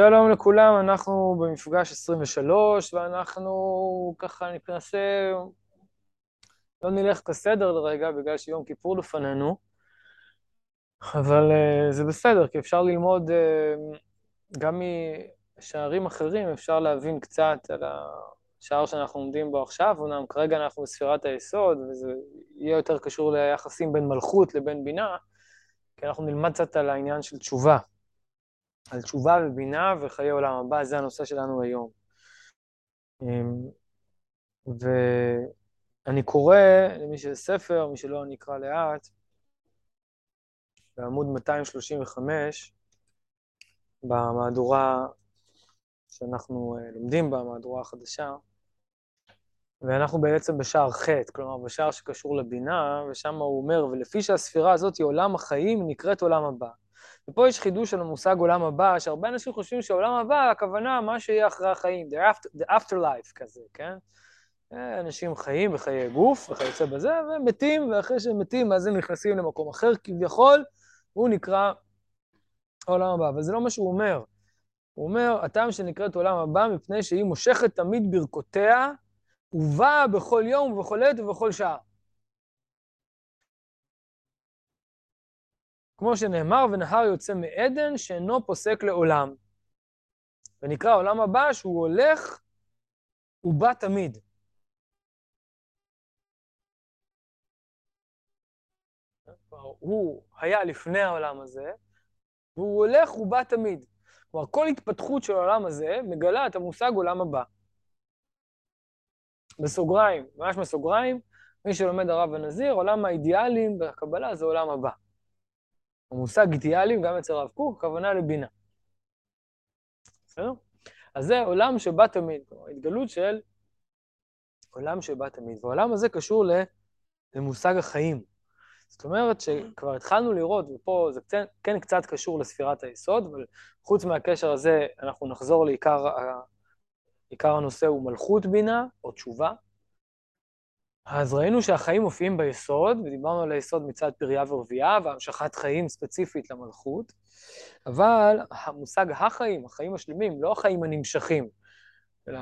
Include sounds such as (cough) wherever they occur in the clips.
שלום לכולם, אנחנו במפגש 23, ואנחנו ככה ננסה, לא נלך כסדר לרגע, בגלל שיום כיפור לפנינו, אבל uh, זה בסדר, כי אפשר ללמוד uh, גם משערים אחרים, אפשר להבין קצת על השער שאנחנו עומדים בו עכשיו, אומנם כרגע אנחנו בספירת היסוד, וזה יהיה יותר קשור ליחסים בין מלכות לבין בינה, כי אנחנו נלמד קצת על העניין של תשובה. על תשובה ובינה וחיי עולם הבא, זה הנושא שלנו היום. אמ, ואני קורא, למי שזה ספר, מי שלא אני אקרא לאט, בעמוד 235, במהדורה שאנחנו אה, לומדים בה, המהדורה החדשה, ואנחנו בעצם בשער ח', כלומר בשער שקשור לבינה, ושם הוא אומר, ולפי שהספירה הזאת היא עולם החיים, נקראת עולם הבא. ופה יש חידוש על המושג עולם הבא, שהרבה אנשים חושבים שעולם הבא, הכוונה מה שיהיה אחרי החיים, the, after, the afterlife כזה, כן? אה, אנשים חיים בחיי גוף וכיוצא בזה, ומתים, ואחרי שהם מתים, אז הם נכנסים למקום אחר כביכול, הוא נקרא עולם הבא. אבל זה לא מה שהוא אומר. הוא אומר, הטעם שנקראת עולם הבא, מפני שהיא מושכת תמיד ברכותיה, ובאה בכל יום ובכל עת ובכל שעה. כמו שנאמר, ונהר יוצא מעדן שאינו פוסק לעולם. ונקרא העולם הבא שהוא הולך, הוא בא תמיד. הוא היה לפני העולם הזה, והוא הולך, הוא בא תמיד. כלומר, כל התפתחות של העולם הזה מגלה את המושג עולם הבא. בסוגריים, ממש בסוגריים, מי שלומד הרב הנזיר, עולם האידיאלים בקבלה זה עולם הבא. המושג אידיאלים, גם אצל הרב קוק, הכוונה לבינה. בסדר? אז זה עולם שבא תמיד, כלומר, התגלות של עולם שבא תמיד. והעולם הזה קשור למושג החיים. זאת אומרת שכבר התחלנו לראות, ופה זה כן, כן קצת קשור לספירת היסוד, אבל חוץ מהקשר הזה, אנחנו נחזור לעיקר עיקר הנושא הוא מלכות בינה, או תשובה. אז ראינו שהחיים מופיעים ביסוד, ודיברנו על היסוד מצד פריה ורבייה, והמשכת חיים ספציפית למלכות, אבל המושג החיים, החיים השלמים, לא החיים הנמשכים, אלא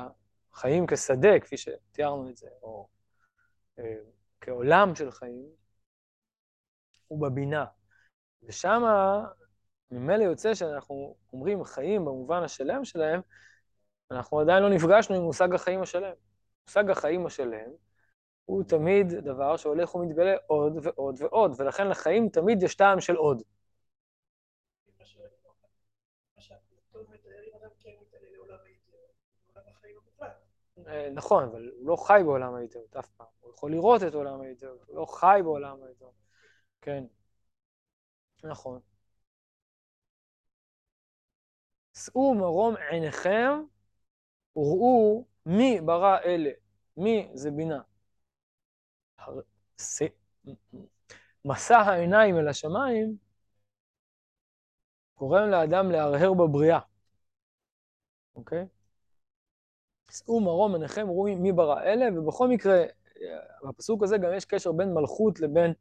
חיים כשדה, כפי שתיארנו את זה, או אה, כעולם של חיים, הוא בבינה. ושם ממילא יוצא שאנחנו אומרים חיים במובן השלם שלהם, אנחנו עדיין לא נפגשנו עם מושג החיים השלם. מושג החיים השלם הוא תמיד דבר שהולך ומתגלה עוד ועוד ועוד, ולכן לחיים תמיד יש טעם של עוד. נכון, אבל הוא לא חי בעולם האיטיות אף פעם. הוא יכול לראות את עולם האיטיות, הוא לא חי בעולם האיטיות. כן, נכון. שאו מרום עיניכם וראו מי ברא אלה. מי זה בינה. מסע העיניים אל השמיים גורם לאדם להרהר בבריאה, אוקיי? שאו מרום עיניכם, ראו מי ברא אלה, ובכל מקרה, בפסוק הזה גם יש קשר בין מלכות לבין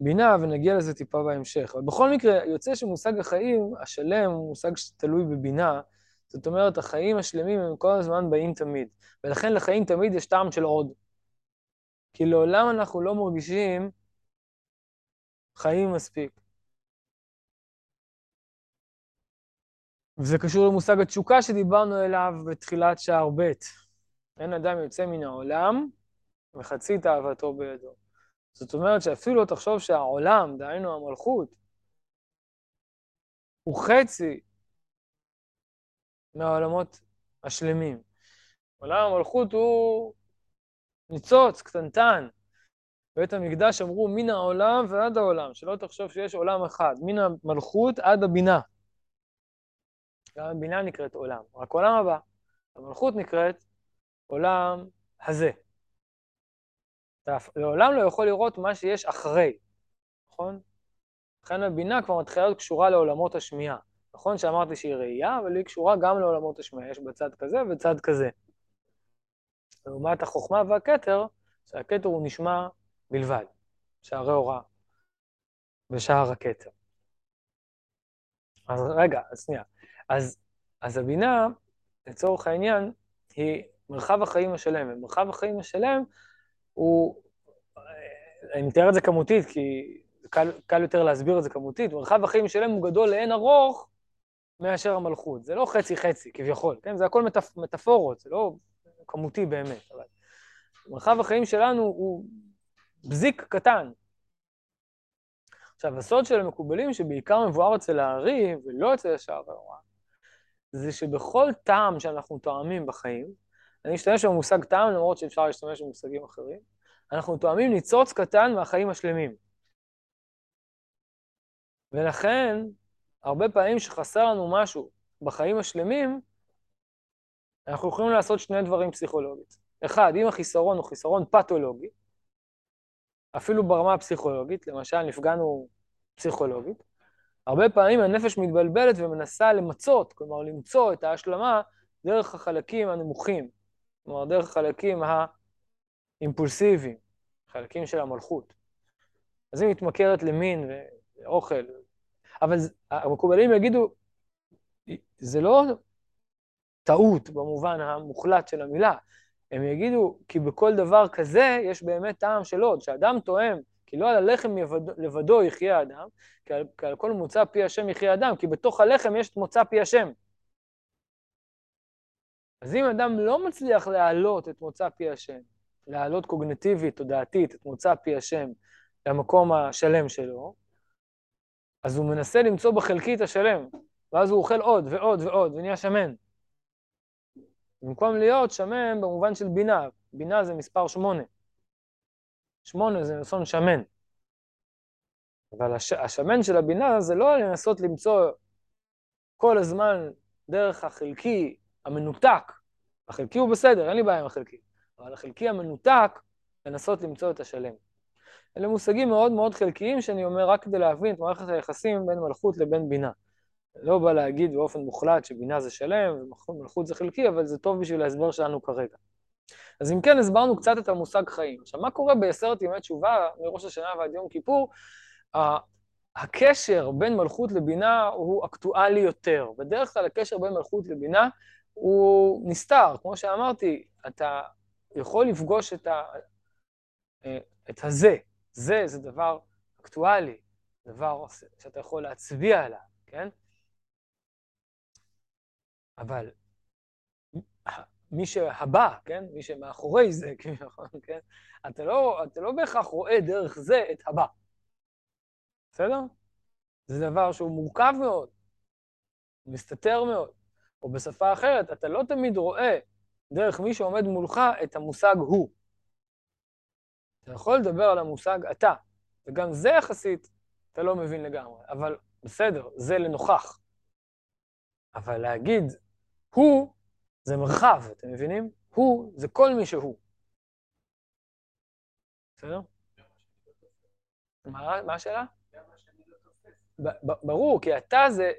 בינה, ונגיע לזה טיפה בהמשך. אבל בכל מקרה, יוצא שמושג החיים השלם הוא מושג שתלוי בבינה, זאת אומרת, החיים השלמים הם כל הזמן באים תמיד, ולכן לחיים תמיד יש טעם של עוד. כי לעולם אנחנו לא מרגישים חיים מספיק. וזה קשור למושג התשוקה שדיברנו אליו בתחילת שער ב'. אין אדם יוצא מן העולם וחצי תאוותו בידו. זאת אומרת שאפילו תחשוב שהעולם, דהיינו המלכות, הוא חצי מהעולמות השלמים. עולם המלכות הוא ניצוץ, קטנטן. בית המקדש אמרו מן העולם ועד העולם, שלא תחשוב שיש עולם אחד, מן המלכות עד הבינה. גם הבינה נקראת עולם, רק עולם הבא. המלכות נקראת עולם הזה. אתה לעולם לא יכול לראות מה שיש אחרי, נכון? לכן הבינה כבר מתחילה להיות קשורה לעולמות השמיעה. נכון שאמרתי שהיא ראייה, אבל היא קשורה גם לעולמות השמיעה, יש בצד כזה וצד כזה. לעומת החוכמה והכתר, שהכתר הוא נשמע בלבד, שערי הוראה ושער הכתר. אז רגע, אז שנייה. אז אז הבינה, לצורך העניין, היא מרחב החיים השלם. ומרחב החיים השלם הוא, אני מתאר את זה כמותית, כי קל, קל יותר להסביר את זה כמותית, מרחב החיים השלם הוא גדול לאין ארוך מאשר המלכות. זה לא חצי-חצי, כביכול, כן? זה הכל מטפ, מטאפורות, זה לא כמותי באמת, אבל מרחב החיים שלנו הוא בזיק קטן. עכשיו, הסוד של המקובלים, שבעיקר מבואר אצל הארי ולא אצל השאר והאורה, זה שבכל טעם שאנחנו טועמים בחיים, אני אשתמש במושג טעם, למרות שאפשר להשתמש במושגים אחרים, אנחנו טועמים ניצוץ קטן מהחיים השלמים. ולכן, הרבה פעמים שחסר לנו משהו בחיים השלמים, אנחנו יכולים לעשות שני דברים פסיכולוגית. אחד, אם החיסרון הוא חיסרון פתולוגי, אפילו ברמה הפסיכולוגית, למשל נפגענו פסיכולוגית, הרבה פעמים הנפש מתבלבלת ומנסה למצות, כלומר למצוא את ההשלמה דרך החלקים הנמוכים, כלומר דרך החלקים האימפולסיביים, חלקים של המלכות. אז היא מתמכרת למין ואוכל, אבל המקובלים יגידו, זה לא טעות במובן המוחלט של המילה, הם יגידו, כי בכל דבר כזה יש באמת טעם של עוד, שאדם טועם, כי לא על הלחם יבד, לבדו יחיה אדם, כי על, כי על כל מוצא פי השם יחיה אדם, כי בתוך הלחם יש את מוצא פי השם. אז אם אדם לא מצליח להעלות את מוצא פי השם, להעלות קוגנטיבית, תודעתית, את מוצא פי השם למקום השלם שלו, אז הוא מנסה למצוא בחלקית השלם, ואז הוא אוכל עוד ועוד ועוד, ונהיה שמן. במקום להיות שמן במובן של בינה, בינה זה מספר שמונה. שמונה זה נשון שמן. אבל הש, השמן של הבינה זה לא לנסות למצוא כל הזמן דרך החלקי המנותק. החלקי הוא בסדר, אין לי בעיה עם החלקי, אבל החלקי המנותק, לנסות למצוא את השלם. אלה מושגים מאוד מאוד חלקיים שאני אומר רק כדי להבין את מערכת היחסים בין מלכות לבין בינה. לא בא להגיד באופן מוחלט שבינה זה שלם ומלכות זה חלקי, אבל זה טוב בשביל ההסבר שלנו כרגע. אז אם כן, הסברנו קצת את המושג חיים. עכשיו, מה קורה בעשרת ימי תשובה, מראש השנה ועד יום כיפור? הקשר בין מלכות לבינה הוא אקטואלי יותר. בדרך כלל הקשר בין מלכות לבינה הוא נסתר. כמו שאמרתי, אתה יכול לפגוש את, ה... את הזה. זה, זה דבר אקטואלי, דבר שאתה יכול להצביע עליו, כן? אבל מי שהבא, כן? מי שמאחורי זה, (laughs) כן? אתה לא, אתה לא בהכרח רואה דרך זה את הבא. בסדר? זה דבר שהוא מורכב מאוד, מסתתר מאוד. או בשפה אחרת, אתה לא תמיד רואה דרך מי שעומד מולך את המושג הוא. אתה יכול לדבר על המושג אתה, וגם זה יחסית אתה לא מבין לגמרי, אבל בסדר, זה לנוכח. אבל להגיד הוא זה מרחב, אתם מבינים? הוא זה כל מי שהוא. בסדר? מה, מה השאלה? ברור, כי אתה זה,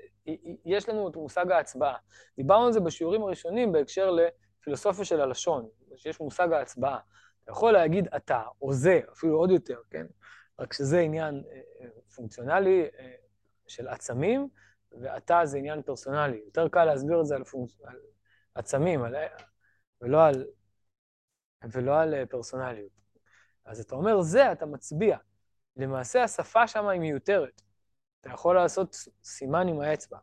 יש לנו את מושג ההצבעה. דיברנו על זה בשיעורים הראשונים בהקשר לפילוסופיה של הלשון, שיש מושג ההצבעה. אתה יכול להגיד אתה, או זה, אפילו עוד יותר, כן? רק שזה עניין אה, אה, פונקציונלי אה, של עצמים, ואתה זה עניין פרסונלי. יותר קל להסביר את זה על, פונק... על עצמים, על... ולא, על... ולא על פרסונליות. אז אתה אומר זה, אתה מצביע. למעשה השפה שם היא מיותרת. אתה יכול לעשות סימן עם האצבע.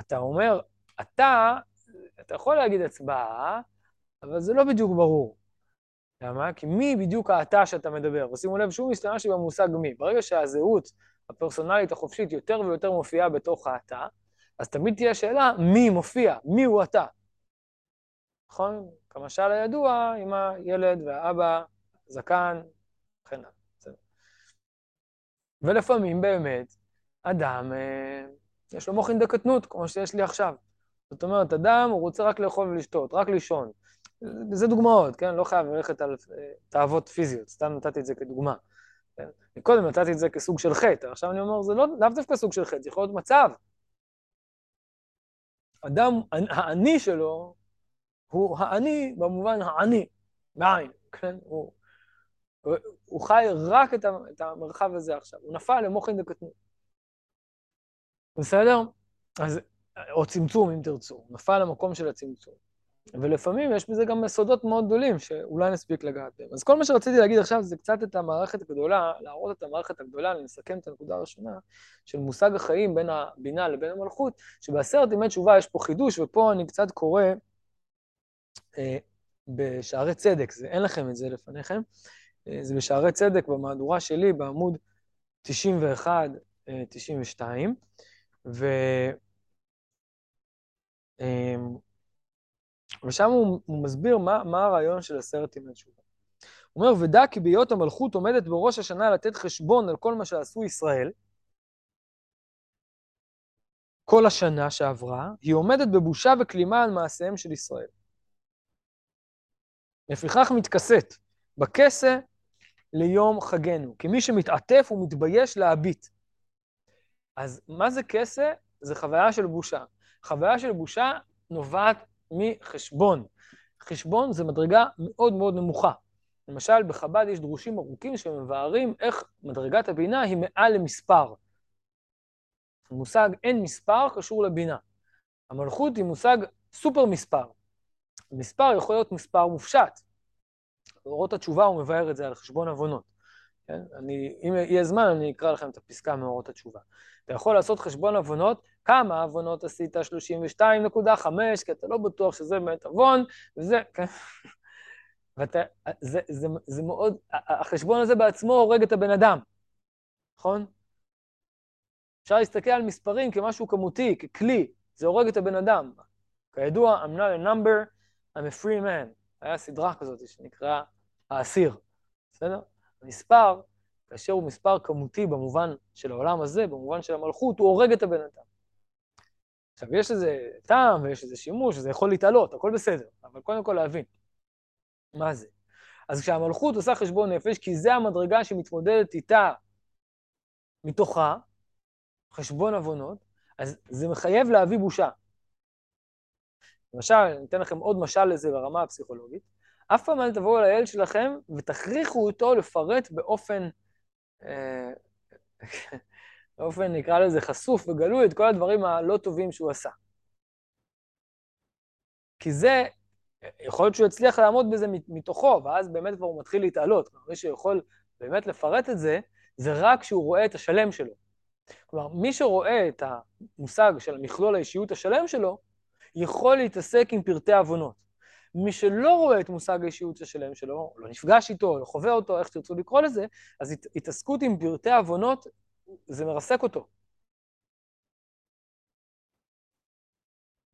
אתה אומר, אתה, אתה יכול להגיד הצבעה, אבל זה לא בדיוק ברור. למה? כי מי בדיוק האתה שאתה מדבר? ושימו לב, שוב השתמשתי במושג מי. ברגע שהזהות הפרסונלית החופשית יותר ויותר מופיעה בתוך האתה, אז תמיד תהיה שאלה מי מופיע, מי הוא אתה. נכון? כמשל הידוע עם הילד והאבא, זקן, וכן הלאה. ולפעמים באמת, אדם, אה, יש לו מוחין דקטנות, כמו שיש לי עכשיו. זאת אומרת, אדם, הוא רוצה רק לאכול ולשתות, רק לישון. זה דוגמאות, כן? לא חייב ללכת על אה, תאוות פיזיות, סתם נתתי את זה כדוגמה. כן? קודם נתתי את זה כסוג של חטא, עכשיו אני אומר, זה לא, לאו דווקא סוג של חטא, זה יכול להיות מצב. אדם, האני שלו, הוא האני במובן העני, בעין, כן? הוא, הוא, הוא חי רק את, ה, את המרחב הזה עכשיו, הוא נפל למוחין דקטנות. בסדר? אז או צמצום, אם תרצו, נפל למקום של הצמצום. ולפעמים יש בזה גם סודות מאוד גדולים, שאולי נספיק לגעת בהם. אז כל מה שרציתי להגיד עכשיו זה קצת את המערכת הגדולה, להראות את המערכת הגדולה, אני מסכם את הנקודה הראשונה, של מושג החיים בין הבינה לבין המלכות, שבעשרת ימי תשובה יש פה חידוש, ופה אני קצת קורא אה, בשערי צדק, זה, אין לכם את זה לפניכם, אה, זה בשערי צדק במהדורה שלי בעמוד 91, אה, 92, ו... אה, ושם הוא, הוא מסביר מה, מה הרעיון של עשרת ימי תשובה. הוא אומר, ודע כי בהיות המלכות עומדת בראש השנה לתת חשבון על כל מה שעשו ישראל, כל השנה שעברה, היא עומדת בבושה וכלימה על מעשיהם של ישראל. לפיכך מתכסת בכסה ליום חגנו, כי מי שמתעטף הוא מתבייש להביט. אז מה זה כסה? זה חוויה של בושה. חוויה של בושה נובעת מחשבון. חשבון זה מדרגה מאוד מאוד נמוכה. למשל, בחב"ד יש דרושים ארוכים שמבארים איך מדרגת הבינה היא מעל למספר. המושג אין מספר קשור לבינה. המלכות היא מושג סופר מספר. מספר יכול להיות מספר מופשט. באורות התשובה הוא מבאר את זה על חשבון עוונות. כן? אני, אם יהיה זמן, אני אקרא לכם את הפסקה מאורות התשובה. אתה יכול לעשות חשבון עוונות, כמה עוונות עשית? 32.5, כי אתה לא בטוח שזה באמת עוון, וזה, כן. (laughs) ואתה, זה, זה, זה מאוד, החשבון הזה בעצמו הורג את הבן אדם, נכון? אפשר להסתכל על מספרים כמשהו כמותי, ככלי, זה הורג את הבן אדם. כידוע, I'm not a number, I'm a free man. היה סדרה כזאת שנקרא האסיר, בסדר? מספר כאשר הוא מספר כמותי במובן של העולם הזה, במובן של המלכות, הוא הורג את הבן אדם. עכשיו, יש איזה טעם ויש איזה שימוש, וזה יכול להתעלות, הכל בסדר, אבל קודם כל להבין מה זה. אז כשהמלכות עושה חשבון נפש, כי זה המדרגה שמתמודדת איתה מתוכה, חשבון עוונות, אז זה מחייב להביא בושה. למשל, אני אתן לכם עוד משל לזה ברמה הפסיכולוגית. אף פעם אל תבואו לילד שלכם ותכריחו אותו לפרט באופן אה, (laughs) באופן, נקרא לזה, חשוף וגלוי את כל הדברים הלא טובים שהוא עשה. כי זה, יכול להיות שהוא יצליח לעמוד בזה מתוכו, ואז באמת כבר הוא מתחיל להתעלות. כלומר, מי שיכול באמת לפרט את זה, זה רק כשהוא רואה את השלם שלו. כלומר, מי שרואה את המושג של מכלול האישיות השלם שלו, יכול להתעסק עם פרטי עוונות. מי שלא רואה את מושג האישיות השלם שלו, לא נפגש איתו, לא חווה אותו, איך שתרצו לקרוא לזה, אז הת, התעסקות עם פרטי עוונות, זה מרסק אותו.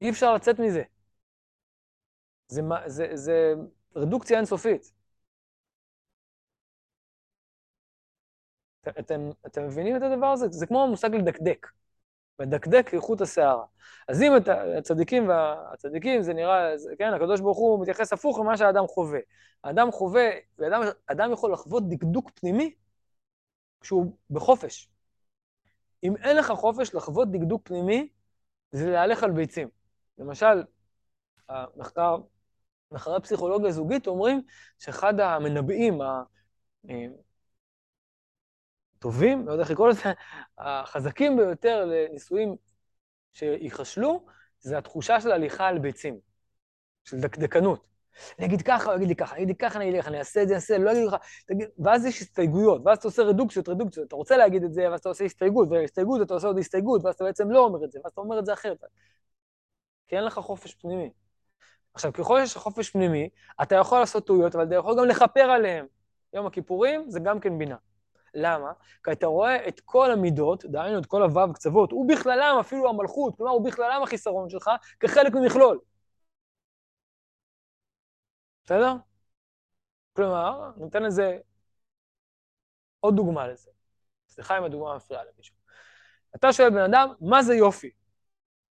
אי אפשר לצאת מזה. זה, זה, זה רדוקציה אינסופית. אתם, אתם מבינים את הדבר הזה? זה כמו המושג לדקדק. מדקדק איכות השערה. אז אם את הצדיקים והצדיקים, זה נראה, כן, הקדוש ברוך הוא מתייחס הפוך למה שהאדם חווה. האדם חווה, ואדם אדם יכול לחוות דקדוק פנימי כשהוא בחופש. אם אין לך חופש לחוות דקדוק פנימי, זה להלך על ביצים. למשל, המחקר, מחקרי פסיכולוגיה זוגית אומרים שאחד המנבאים הטובים, לא יודע איך לקרוא לזה, החזקים ביותר לנישואים שייכשלו, זה התחושה של הליכה על ביצים, של דקדקנות. אני אגיד ככה, הוא יגיד לי ככה, אני אגיד לי ככה, אני אלך, אני אעשה את זה, אני אעשה, לא אגיד לך, תגיד, ואז יש הסתייגויות, ואז אתה עושה רדוקציות, רדוקציות, אתה רוצה להגיד את זה, ואז אתה עושה הסתייגות, והסתייגות, אתה עושה עוד הסתייגות, ואז אתה בעצם לא אומר את זה, ואז אתה אומר את זה אחרת. כי אין לך חופש פנימי. עכשיו, ככל שיש חופש פנימי, אתה יכול לעשות טעויות, אבל אתה יכול גם לכפר עליהן. יום הכיפורים זה גם כן בינה. למה? כי אתה רואה את כל המידות, דהיינו את כל הוו קצוות, ובכללם אפילו המלכות, כלומר, ובכללם החיסרון שלך, כחלק ממכלול. בסדר? כלומר, ניתן לזה עוד דוגמה לזה. סליחה אם הדוגמה מפריעה למישהו. אתה שואל בן אדם, מה זה יופי?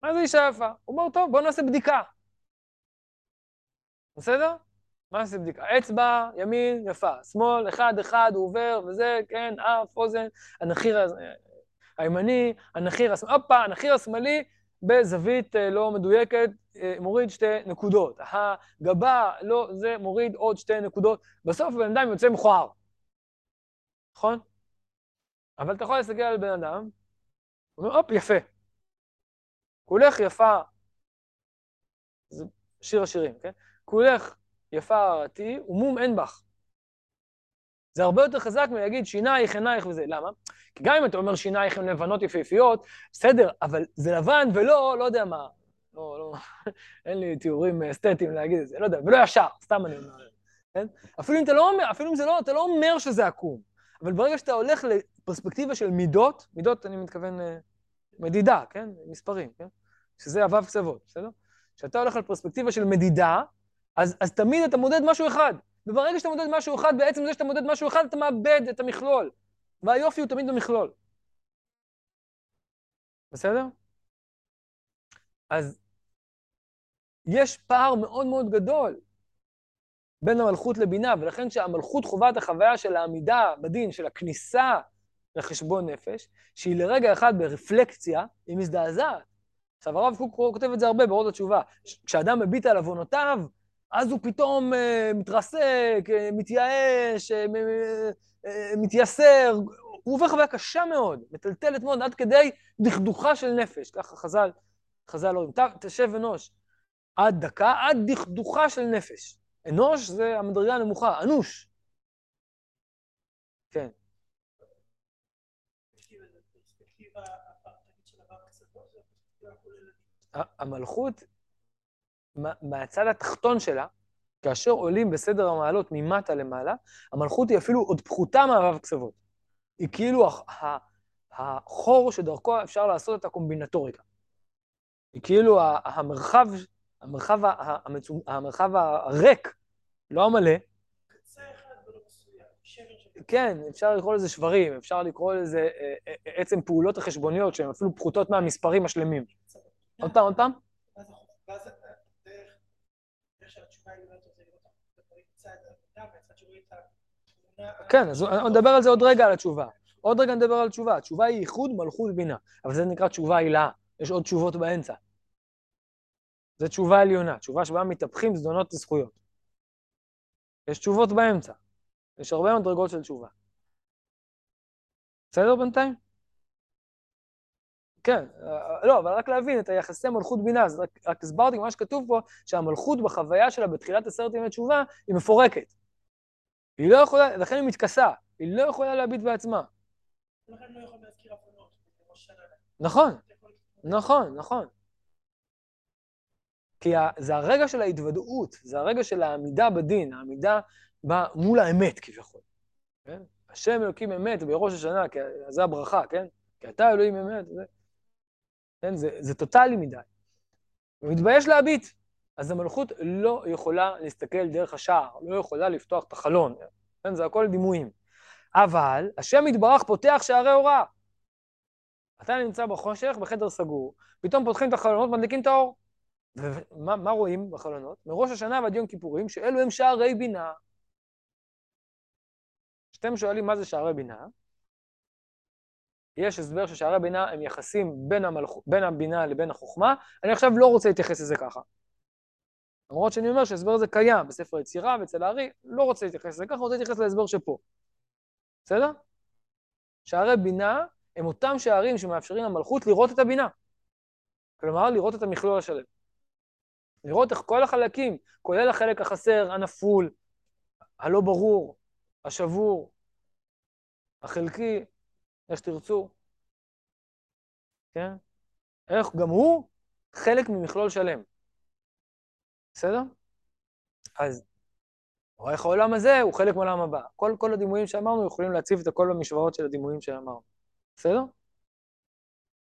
מה זה אישה יפה? הוא אומר, טוב, בוא נעשה בדיקה. בסדר? מה נעשה בדיקה? אצבע, ימין, יפה. שמאל, אחד, אחד, הוא עובר, וזה, כן, אף, אוזן, הנחיר הימני, הנחיר השמאלי, הופה, הנחיר השמאלי בזווית אה, לא מדויקת, אה, מוריד שתי נקודות. הגבה, לא, זה מוריד עוד שתי נקודות. בסוף הבן אדם יוצא מכוער, נכון? אבל אתה יכול להסתכל על בן אדם, הוא אומר, הופ, יפה. כולך יפה, זה שיר השירים, כן? כולך יפה הרעתי ומום אין בך. זה הרבה יותר חזק מלהגיד שינייך, עינייך וזה. למה? כי גם אם אתה אומר שינייך הן לבנות יפהפיות, בסדר, אבל זה לבן ולא, לא יודע מה. לא, לא, (laughs) אין לי תיאורים אסתטיים להגיד את זה, לא יודע, ולא ישר, סתם אני אומר. כן? אפילו אם אתה לא אומר, אפילו אם זה לא, אתה לא אומר שזה עקום, אבל ברגע שאתה הולך לפרספקטיבה של מידות, מידות אני מתכוון אה, מדידה, כן? מספרים, כן? שזה הו"ב קצוות, בסדר? כשאתה הולך לפרספקטיבה של מדידה, אז, אז תמיד אתה מודד משהו אחד. וברגע שאתה מודד משהו אחד, בעצם זה שאתה מודד משהו אחד, אתה מאבד את המכלול. והיופי הוא תמיד במכלול. בסדר? אז יש פער מאוד מאוד גדול בין המלכות לבינה, ולכן כשהמלכות חווה את החוויה של העמידה בדין, של הכניסה לחשבון נפש, שהיא לרגע אחד ברפלקציה, היא מזדעזעת. עכשיו הרב קוק כותב את זה הרבה בעוד התשובה. כשאדם מביט על עוונותיו, אז הוא פתאום uh, מתרסק, uh, מתייאש, uh, מתייסר, הוא עובר חוויה קשה מאוד, מטלטלת מאוד, עד כדי דכדוכה של נפש, ככה חז"ל, חז"ל אומרים, תשב אנוש, עד דקה, עד דכדוכה של נפש. אנוש זה המדרגה הנמוכה, אנוש. כן. המלכות, מהצד התחתון שלה, כאשר עולים בסדר המעלות ממטה למעלה, המלכות היא אפילו עוד פחותה מהו"ב קצוות. היא כאילו החור שדרכו אפשר לעשות את הקומבינטוריקה. היא כאילו המרחב, המרחב, המרחב הריק, לא המלא. כן, אפשר לקרוא לזה שברים, אפשר לקרוא לזה אה, אה, עצם פעולות החשבוניות שהן אפילו פחותות מהמספרים השלמים. עוד פעם, עוד פעם. כן, אז נדבר על זה עוד רגע, על התשובה. עוד רגע נדבר על התשובה. התשובה היא ייחוד מלכות בינה, אבל זה נקרא תשובה עילה. יש עוד תשובות באמצע. זו תשובה עליונה, תשובה שבה מתהפכים זדונות לזכויות. יש תשובות באמצע. יש הרבה מדרגות של תשובה. בסדר בינתיים? כן, לא, אבל רק להבין את היחסי מלכות בינה, אז רק, רק הסברתי מה שכתוב פה, שהמלכות בחוויה שלה בתחילת עשרת ימי תשובה, היא מפורקת. היא לא יכולה, לכן היא מתכסה, היא לא יכולה להביט בעצמה. לא נכון, נכון, נכון. כי זה הרגע של ההתוודעות, זה הרגע של העמידה בדין, העמידה מול האמת כביכול. כן? השם אלוקים אמת בראש השנה, כי זה הברכה, כן? כי אתה אלוהים אמת, זה, כן? זה, זה טוטאלי מדי. הוא מתבייש להביט. אז המלכות לא יכולה להסתכל דרך השער, לא יכולה לפתוח את החלון, כן? זה הכל דימויים. אבל השם יתברך פותח שערי הוראה. אתה נמצא בחושך, בחדר סגור, פתאום פותחים את החלונות, מדליקים את האור. ומה רואים בחלונות? מראש השנה ועד יום כיפורים, שאלו הם שערי בינה. כשאתם שואלים מה זה שערי בינה, יש הסבר ששערי בינה הם יחסים בין, המלכ... בין הבינה לבין החוכמה, אני עכשיו לא רוצה להתייחס לזה ככה. למרות שאני אומר שההסבר הזה קיים בספר יצירה ואצל הארי, לא רוצה להתייחס לזה ככה, רוצה להתייחס להסבר שפה. בסדר? שערי בינה הם אותם שערים שמאפשרים למלכות לראות את הבינה. כלומר, לראות את המכלול השלם. לראות איך כל החלקים, כולל החלק החסר, הנפול, הלא ברור, השבור, החלקי, איך שתרצו, כן? איך גם הוא חלק ממכלול שלם. בסדר? אז איך העולם הזה הוא חלק מהעולם הבא. כל, כל הדימויים שאמרנו יכולים להציב את הכל במשוואות של הדימויים שאמרנו. בסדר?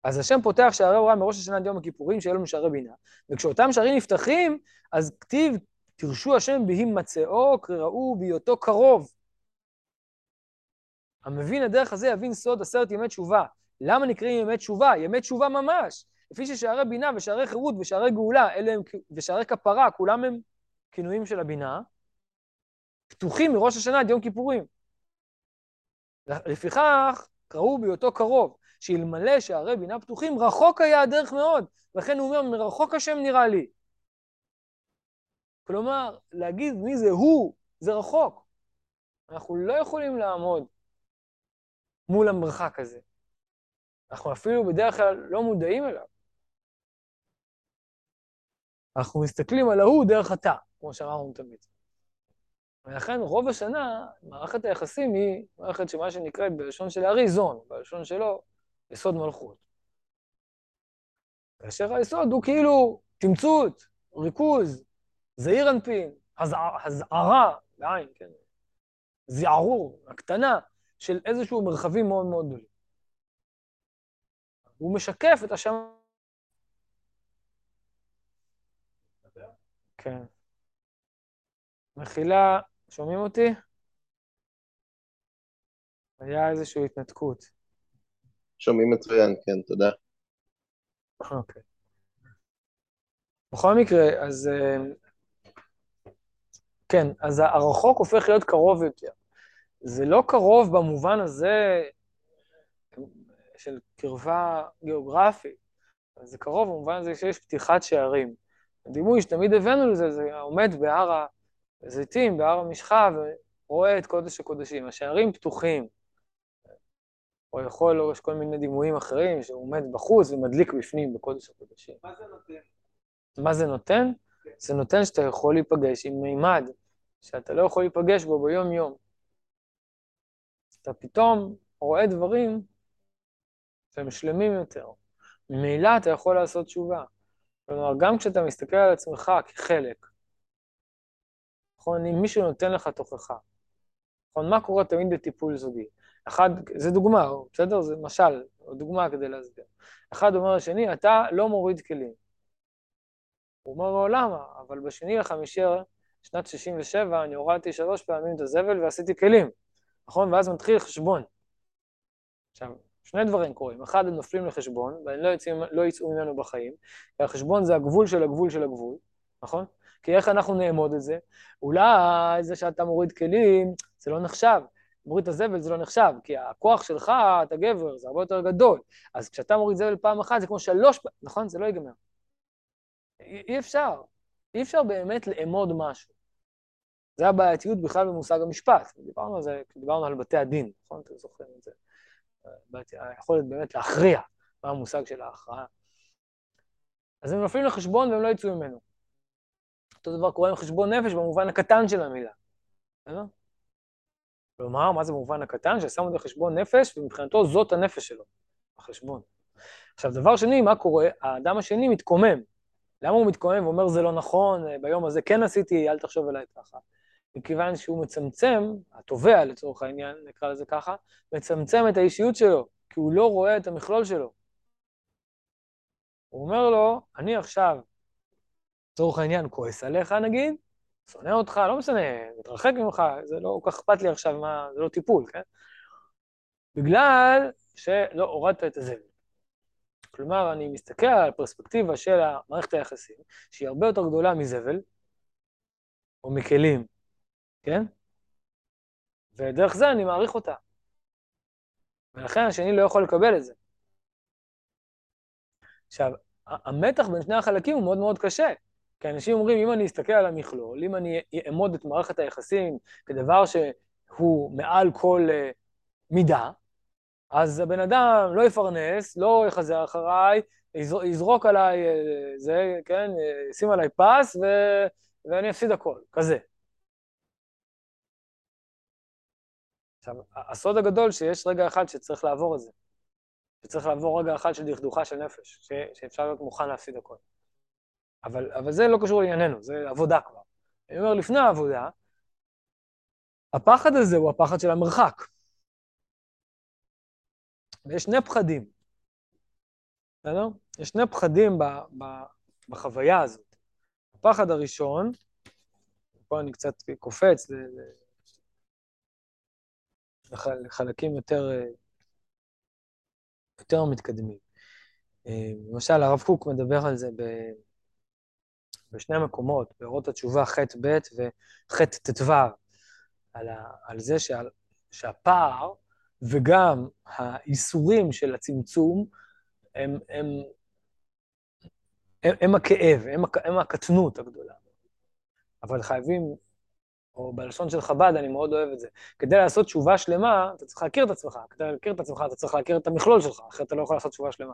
אז השם פותח שערי הוראה מראש השנה עד יום הכיפורים, שיהיו לנו שערי בינה. וכשאותם שערים נפתחים, אז כתיב, תרשו השם בהימצאו, קראו בהיותו קרוב. המבין הדרך הזה יבין סוד עשרת ימי תשובה. למה נקראים ימי תשובה? ימי תשובה ממש. לפי ששערי בינה ושערי חירות ושערי גאולה, אלה הם, ושערי כפרה, כולם הם כינויים של הבינה, פתוחים מראש השנה עד יום כיפורים. לפיכך, קראו בהיותו קרוב, שאלמלא שערי בינה פתוחים, רחוק היה הדרך מאוד. לכן הוא אומר, מרחוק השם נראה לי. כלומר, להגיד מי זה הוא, זה רחוק. אנחנו לא יכולים לעמוד מול המרחק הזה. אנחנו אפילו בדרך כלל לא מודעים אליו. אנחנו מסתכלים על ההוא דרך התא, כמו שאמרנו תמיד. ולכן רוב השנה, מערכת היחסים היא מערכת שמה שנקראת בלשון של הארי זון, בלשון שלו, יסוד מלכות. כאשר היסוד הוא כאילו תמצות, ריכוז, זעיר אנפין, הזערה, בעין, כן, זערור, הקטנה, של איזשהו מרחבים מאוד מאוד גדולים. הוא משקף את השם... כן. מחילה, שומעים אותי? היה איזושהי התנתקות. שומעים מצוין, כן, תודה. אוקיי. בכל מקרה, אז... אה, כן, אז הרחוק הופך להיות קרוב יותר. זה לא קרוב במובן הזה של קרבה גיאוגרפית, זה קרוב במובן הזה שיש פתיחת שערים. הדימוי שתמיד הבאנו לזה, זה עומד בהר הזיתים, בהר המשחה, ורואה את קודש הקודשים. השערים פתוחים. או יכול, או יש כל מיני דימויים אחרים, שהוא עומד בחוץ ומדליק בפנים בקודש הקודשים. מה זה נותן? מה זה נותן? זה נותן שאתה יכול להיפגש עם מימד שאתה לא יכול להיפגש בו ביום-יום. אתה פתאום רואה דברים שהם שלמים יותר. ממילא אתה יכול לעשות תשובה. כלומר, גם כשאתה מסתכל על עצמך כחלק, נכון, אם מישהו נותן לך תוכחה, נכון, מה קורה תמיד בטיפול זוגי? אחד, זה דוגמה, בסדר? זה משל, או דוגמה כדי להסביר. אחד אומר לשני, אתה לא מוריד כלים. הוא אומר לו, למה? אבל בשני לחמישי, שנת 67, אני הורדתי שלוש פעמים את הזבל ועשיתי כלים, נכון? ואז מתחיל חשבון. עכשיו, שני דברים קורים. אחד, הם נופלים לחשבון, והם לא יצאו, לא יצאו ממנו בחיים, כי החשבון זה הגבול של הגבול של הגבול, נכון? כי איך אנחנו נאמוד את זה? אולי זה שאתה מוריד כלים, זה לא נחשב. מוריד את הזבל זה לא נחשב, כי הכוח שלך, אתה גבר, זה הרבה יותר גדול. אז כשאתה מוריד זבל פעם אחת, זה כמו שלוש פעמים, נכון? זה לא ייגמר. אי, אי אפשר. אי אפשר באמת לאמוד משהו. זה הבעייתיות בכלל במושג המשפט. דיברנו על זה, דיברנו על בתי הדין, נכון? אתם זוכרים את זה. היכולת באמת להכריע מה המושג של ההכרעה. אז הם נופלים לחשבון והם לא יצאו ממנו. אותו דבר קורה עם חשבון נפש במובן הקטן של המילה. בסדר? כלומר, מה זה במובן הקטן? ששמו את החשבון נפש, ומבחינתו זאת הנפש שלו, החשבון. עכשיו, דבר שני, מה קורה? האדם השני מתקומם. למה הוא מתקומם ואומר, זה לא נכון, ביום הזה כן עשיתי, אל תחשוב אליי ככה? מכיוון שהוא מצמצם, התובע לצורך העניין, נקרא לזה ככה, מצמצם את האישיות שלו, כי הוא לא רואה את המכלול שלו. הוא אומר לו, אני עכשיו, לצורך העניין, כועס עליך נגיד, שונא אותך, לא משנה, מתרחק ממך, זה לא כל כך אכפת לי עכשיו, מה, זה לא טיפול, כן? בגלל שלא הורדת את הזבל. כלומר, אני מסתכל על הפרספקטיבה של מערכת היחסים, שהיא הרבה יותר גדולה מזבל, או מכלים, כן? ודרך זה אני מעריך אותה. ולכן השני לא יכול לקבל את זה. עכשיו, המתח בין שני החלקים הוא מאוד מאוד קשה. כי אנשים אומרים, אם אני אסתכל על המכלול, אם אני אעמוד את מערכת היחסים כדבר שהוא מעל כל uh, מידה, אז הבן אדם לא יפרנס, לא יחזר אחריי, יזרוק עליי uh, זה, כן, uh, ישים עליי פס, ו... ואני אפסיד הכל, כזה. עכשיו, הסוד הגדול שיש רגע אחד שצריך לעבור את זה. שצריך לעבור רגע אחד של דכדוכה של נפש, ש... שאפשר להיות מוכן להפסיד הכל. אבל, אבל זה לא קשור לענייננו, זה עבודה כבר. אני אומר, לפני העבודה, הפחד הזה הוא הפחד של המרחק. ויש שני פחדים, בסדר? יש שני פחדים ב, ב, בחוויה הזאת. הפחד הראשון, פה אני קצת קופץ לחלקים יותר, יותר מתקדמים. אה, למשל, הרב קוק מדבר על זה ב... בשני מקומות, באורות התשובה ח'-ב' וח'-ט"ו, על, על זה שעל, שהפער וגם האיסורים של הצמצום הם, הם, הם, הם הכאב, הם, הם הקטנות הגדולה. אבל חייבים, או בלשון של חב"ד, אני מאוד אוהב את זה, כדי לעשות תשובה שלמה, אתה צריך להכיר את עצמך, כדי להכיר את עצמך, אתה צריך להכיר את המכלול שלך, אחרת אתה לא יכול לעשות תשובה שלמה.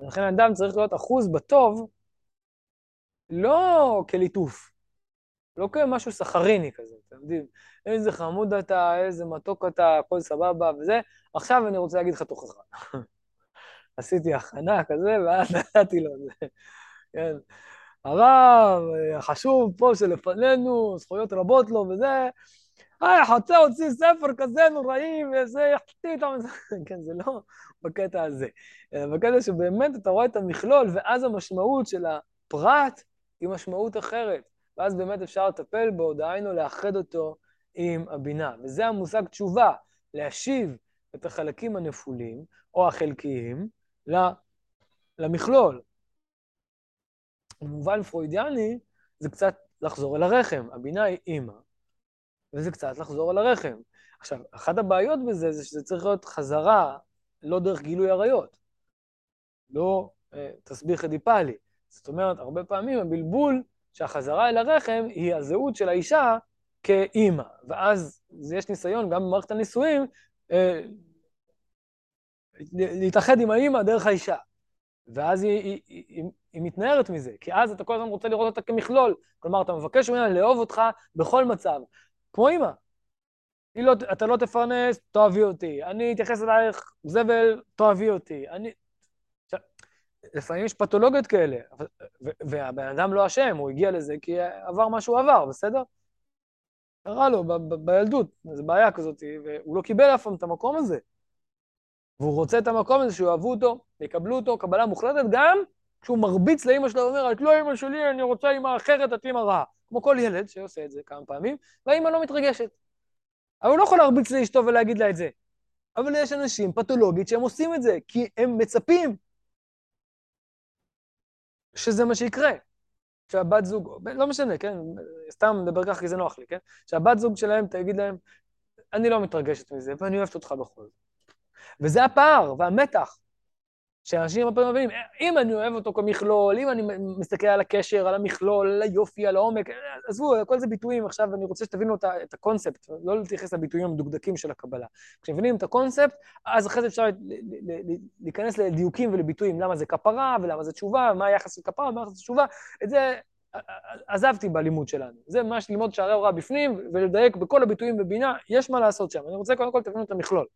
ולכן אדם צריך להיות אחוז בטוב לא כליטוף, לא כמשהו סכריני כזה, אתם יודעים, איזה חמוד אתה, איזה מתוק אתה, הכל סבבה וזה, עכשיו אני רוצה להגיד לך תוכחה. (laughs) עשיתי הכנה כזה, ואז (laughs) נתתי לו את זה. כן. הרב, החשוב פה שלפנינו, זכויות רבות לו וזה, היי, חוצה הוציא ספר כזה נוראי, וזה יחטיא את המז... (laughs) כן, זה לא בקטע הזה. בקטע שבאמת אתה רואה את המכלול, ואז המשמעות של הפרט היא משמעות אחרת. ואז באמת אפשר לטפל בו, דהיינו לאחד אותו עם הבינה. וזה המושג תשובה, להשיב את החלקים הנפולים, או החלקיים, למכלול. במובן פרוידיאני, זה קצת לחזור אל הרחם. הבינה היא אימא, וזה קצת לחזור אל הרחם. עכשיו, אחת הבעיות בזה זה שזה צריך להיות חזרה, לא דרך גילוי עריות. לא אה, תסביך אדיפלי. זאת אומרת, הרבה פעמים הבלבול שהחזרה אל הרחם היא הזהות של האישה כאימא. ואז יש ניסיון גם במערכת הנישואים אה, להתאחד עם האימא דרך האישה. ואז היא, היא, היא, היא, היא מתנערת מזה, כי אז אתה כל הזמן רוצה לראות אותה כמכלול. כלומר, אתה מבקש ממנה לאהוב אותך בכל מצב, כמו אימא. לא, אתה לא תפרנס, תאהבי אותי. אני אתייחס אלייך זבל, תאהבי אותי. אני... לפעמים יש פתולוגיות כאלה, והבן אדם לא אשם, הוא הגיע לזה כי עבר מה שהוא עבר, בסדר? קרה לו בילדות, זו בעיה כזאת, והוא לא קיבל אף פעם את המקום הזה. והוא רוצה את המקום הזה שיאהבו אותו, יקבלו אותו, קבלה מוחלטת, גם כשהוא מרביץ לאימא שלו ואומר, את לא אימא שלי, אני רוצה אימא אחרת, את אימא רעה. כמו כל ילד שעושה את זה כמה פעמים, והאימא לא מתרגשת. אבל הוא לא יכול להרביץ לאשתו ולהגיד לה את זה. אבל יש אנשים פתולוגית שהם עושים את זה, כי הם מצפים שזה מה שיקרה. שהבת זוג, לא משנה, כן? סתם מדבר ככה כי זה נוח לי, כן? שהבת זוג שלהם תגיד להם, אני לא מתרגשת מזה, ואני אוהבת אותך בכל זאת. וזה הפער והמתח שאנשים הרבה פעמים מבינים, אם אני אוהב אותו כמכלול, אם אני מסתכל על הקשר, על המכלול, על היופי, על העומק, עזבו, כל זה ביטויים, עכשיו אני רוצה שתבינו את הקונספט, לא להתייחס לביטויים המדוקדקים של הקבלה. כשמבינים את הקונספט, אז אחרי זה אפשר להיכנס לדיוקים ולביטויים, למה זה כפרה, ולמה זה תשובה, מה היחס של כפרה, ומה היחס של תשובה, את זה עזבתי בלימוד שלנו. זה ממש ללמוד שערי הוראה בפנים, ולדייק בכל הביטויים בבינה, יש מה לעשות שם. אני רוצה קודם כל תבינו את המכלול.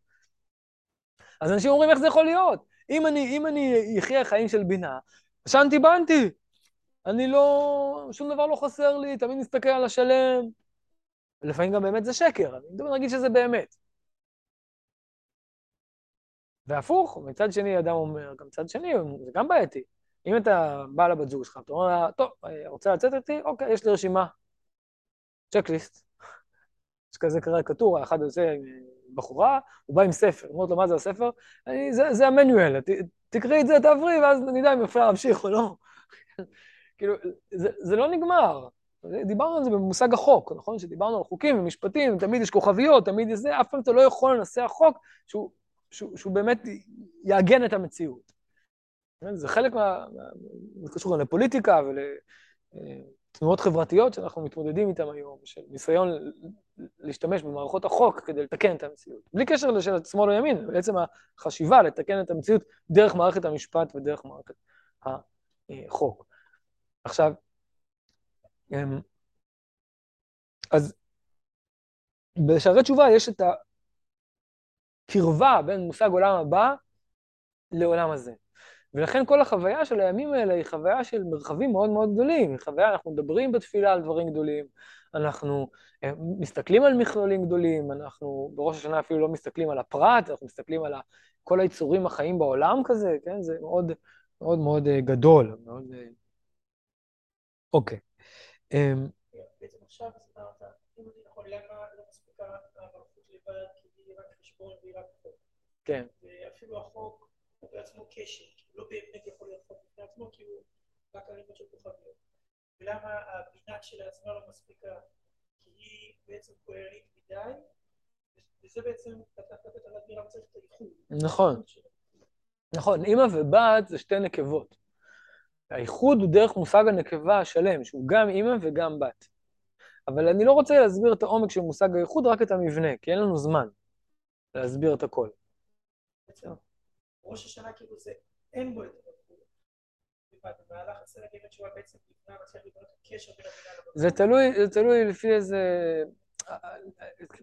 אז אנשים אומרים, איך זה יכול להיות? אם אני, אם אני אחיה חיים של בינה, שנתי בנתי. אני לא, שום דבר לא חסר לי, תמיד מסתכל על השלם. לפעמים גם באמת זה שקר, אני מדבר נגיד שזה באמת. והפוך, מצד שני אדם אומר, גם מצד שני, זה גם בעייתי. אם אתה בא לבת זוג שלך, אתה אומר לה, טוב, רוצה לצאת איתי? אוקיי, יש לי רשימה. צ'קליסט. יש כזה כתוב, אחד עושה בחורה, הוא בא עם ספר, אומרת לו, מה זה הספר? אני, זה, זה המנואל, ת, תקראי את זה, תעברי, ואז נדע אם אפשר להמשיך או לא. (laughs) כאילו, זה, זה לא נגמר. דיברנו על זה במושג החוק, נכון? שדיברנו על חוקים ומשפטים, תמיד יש כוכביות, תמיד יש זה, אף פעם אתה לא יכול לנסח חוק שהוא, שהוא, שהוא באמת יעגן את המציאות. זה חלק מה... זה קשור גם לפוליטיקה ולתנועות חברתיות שאנחנו מתמודדים איתן היום, של ניסיון להשתמש במערכות החוק כדי לתקן את המציאות. בלי קשר לשאלת שמאל או ימין, בעצם החשיבה לתקן את המציאות דרך מערכת המשפט ודרך מערכת החוק. עכשיו, אמ, אז בשערי תשובה יש את הקרבה בין מושג עולם הבא לעולם הזה. ולכן כל החוויה של הימים האלה היא חוויה של מרחבים מאוד מאוד גדולים. חוויה, אנחנו מדברים בתפילה על דברים גדולים, אנחנו אה, מסתכלים על מכלולים גדולים, אנחנו בראש השנה אפילו לא מסתכלים על הפרט, אנחנו מסתכלים על כל היצורים החיים בעולם כזה, כן? זה מאוד מאוד מאוד אה, גדול, מאוד... אה, אוקיי. אמ, בעצם עכשיו הסברת, אם אני יכול, למה לא מספיקה המלכות לבד, כי היא רק חשבון והיא רק חוק. כן. ואפילו החוק הוא בעצמו קשר, לא באמת יכול להיות חוק בפני עצמו, כי הוא רק הלימוד של כוכביות. ולמה הבינה כשלעצמה לא מספיקה, כי היא בעצם כוללנית מדי, וזה בעצם, אתה על למה צריך את האיחוד. נכון. נכון, אימא ובת זה שתי נקבות. האיחוד הוא דרך מושג הנקבה השלם, שהוא גם אימא וגם בת. אבל אני לא רוצה להסביר את העומק של מושג האיחוד, רק את המבנה, כי אין לנו זמן להסביר את הכל. ראש השנה כאילו זה, אין בו את זה תלוי, זה תלוי לפי איזה...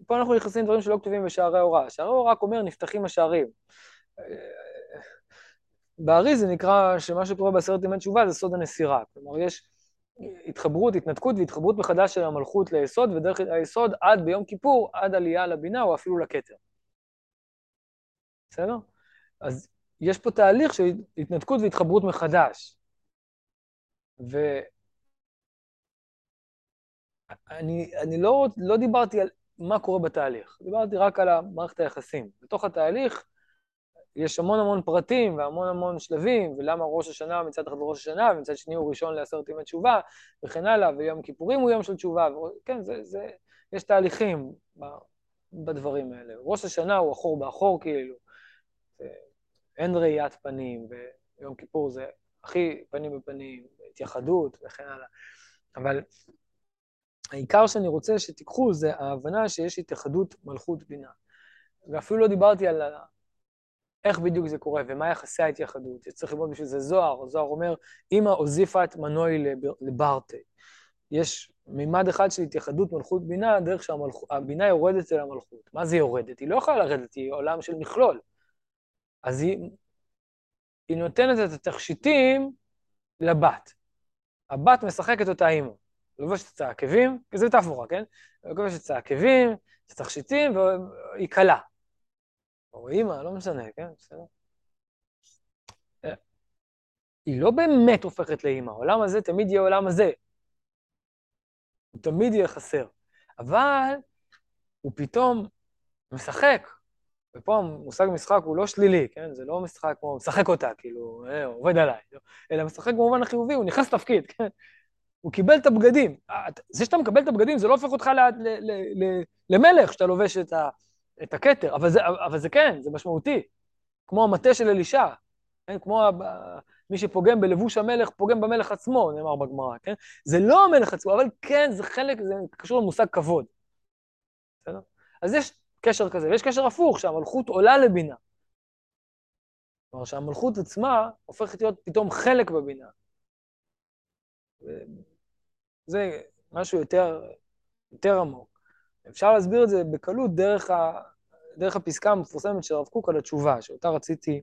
פה אנחנו נכנסים לדברים שלא כתובים בשערי ההוראה. שערי ההוראה רק אומר, נפתחים השערים. בארי זה נקרא שמה שקורה בעשרת ימי תשובה זה סוד הנסירה. כלומר, יש התחברות, התנתקות והתחברות מחדש של המלכות ליסוד, ודרך היסוד עד ביום כיפור, עד עלייה לבינה או אפילו לכתר. בסדר? אז יש פה תהליך של התנתקות והתחברות מחדש. ואני לא, לא דיברתי על מה קורה בתהליך, דיברתי רק על מערכת היחסים. בתוך התהליך יש המון המון פרטים והמון המון שלבים, ולמה ראש השנה מצד אחד ראש השנה, ומצד שני הוא ראשון לעשרת ימי תשובה, וכן הלאה, ויום הכיפורים הוא יום של תשובה. כן, זה, זה, יש תהליכים בדברים האלה. ראש השנה הוא אחור באחור כאילו, אין ראיית פנים, ויום כיפור זה הכי פנים בפנים, התייחדות וכן הלאה. אבל העיקר שאני רוצה שתיקחו זה ההבנה שיש התייחדות מלכות בינה. ואפילו לא דיברתי על איך בדיוק זה קורה ומה יחסי ההתייחדות. צריך ללמוד בשביל זה זוהר. זוהר אומר, אמא הוזיפה את מנוי לברטה. יש מימד אחד של התייחדות מלכות בינה, דרך שהבינה יורדת אל המלכות. מה זה יורדת? היא לא יכולה לרדת, היא עולם של מכלול. אז היא, היא נותנת את התכשיטים לבת. הבת משחקת אותה אימא. לובשת את העקבים, זה מטאפורה, כן? לובשת את העקבים, את התכשיטים, והיא קלה. או אימא, לא משנה, כן? בסדר. היא לא באמת הופכת לאימא, העולם הזה תמיד יהיה עולם הזה. הוא תמיד יהיה חסר. אבל הוא פתאום משחק, ופה המושג משחק הוא לא שלילי, כן? זה לא משחק כמו משחק אותה, כאילו, אה, עובד עליי, לא? אלא משחק במובן החיובי, הוא נכנס לתפקיד, כן? הוא קיבל את הבגדים. זה שאתה מקבל את הבגדים זה לא הופך אותך ל, ל, ל, למלך שאתה לובש את, ה, את הכתר, אבל זה, אבל זה כן, זה משמעותי. כמו המטה של אלישע, כן? כמו ה, מי שפוגם בלבוש המלך, פוגם במלך עצמו, נאמר בגמרא, כן? זה לא המלך עצמו, אבל כן, זה חלק, זה קשור למושג כבוד. בסדר? אז יש קשר כזה, ויש קשר הפוך, שהמלכות עולה לבינה. כלומר, שהמלכות עצמה הופכת להיות פתאום חלק בבינה. זה משהו יותר, יותר עמוק. אפשר להסביר את זה בקלות דרך, ה, דרך הפסקה המפורסמת של הרב קוק על התשובה, שאותה רציתי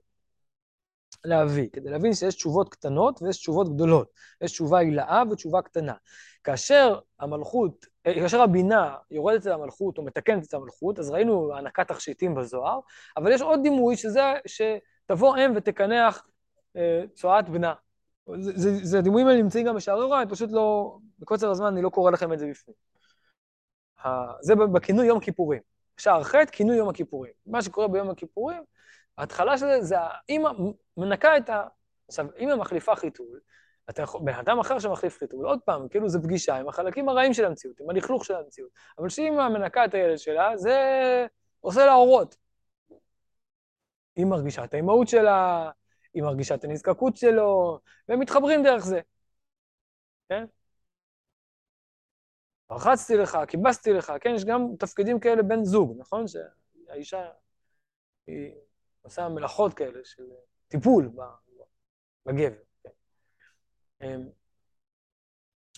להביא, כדי להבין שיש תשובות קטנות ויש תשובות גדולות. יש תשובה הילאה ותשובה קטנה. כאשר המלכות, כאשר הבינה יורדת אל המלכות או מתקנת את המלכות, אז ראינו הענקת תכשיטים בזוהר, אבל יש עוד דימוי שזה שתבוא אם ותקנח אה, צואת בנה. זה, זה, זה הדימויים האלה נמצאים גם בשערי הוראה, אני פשוט לא, בקוצר הזמן אני לא קורא לכם את זה בפנים. זה בכינוי יום הכיפורים. שער ח', כינוי יום הכיפורים. מה שקורה ביום הכיפורים, ההתחלה של זה, זה האמא מנקה את ה... עכשיו, אמא מחליפה חיתול, אתה יכול, בן אדם אחר שמחליף חיתול, עוד פעם, כאילו זה פגישה עם החלקים הרעים של המציאות, עם הלכלוך של המציאות. אבל כשאמא מנקה את הילד שלה, זה עושה לה אורות. היא מרגישה את האימהות שלה, היא מרגישה את הנזקקות שלו, והם מתחברים דרך זה, כן? רחצתי לך, כיבסתי לך, כן? יש גם תפקידים כאלה בן זוג, נכון? שהאישה, היא עושה מלאכות כאלה של טיפול בגבר. כן? אמ,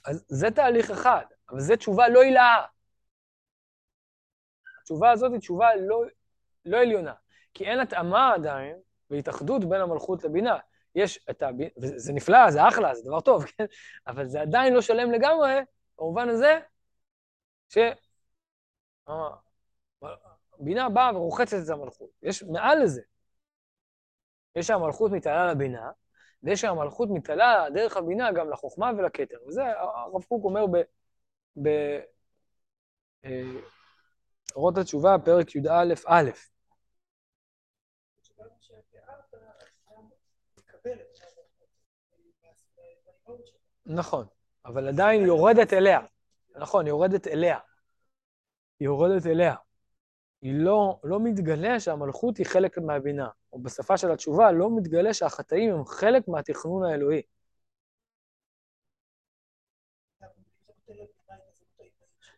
אז זה תהליך אחד, אבל זו תשובה לא הילאה. התשובה הזאת היא תשובה לא, לא עליונה, כי אין התאמה עדיין והתאחדות בין המלכות לבינה. יש את הבינה, וזה נפלא, זה אחלה, זה דבר טוב, כן? אבל זה עדיין לא שלם לגמרי, במובן הזה ש... בינה באה ורוחצת את המלכות. יש מעל לזה. יש שהמלכות מתעלה לבינה, ויש שהמלכות מתעלה דרך הבינה גם לחוכמה ולכתר. וזה הרב קוק אומר ב... ב... אה, אורות התשובה, פרק י"א, א'. נכון, אבל עדיין יורדת אליה. נכון, יורדת אליה. יורדת אליה. היא לא, לא מתגלה שהמלכות היא חלק מהבינה, או בשפה של התשובה, לא מתגלה שהחטאים הם חלק מהתכנון האלוהי.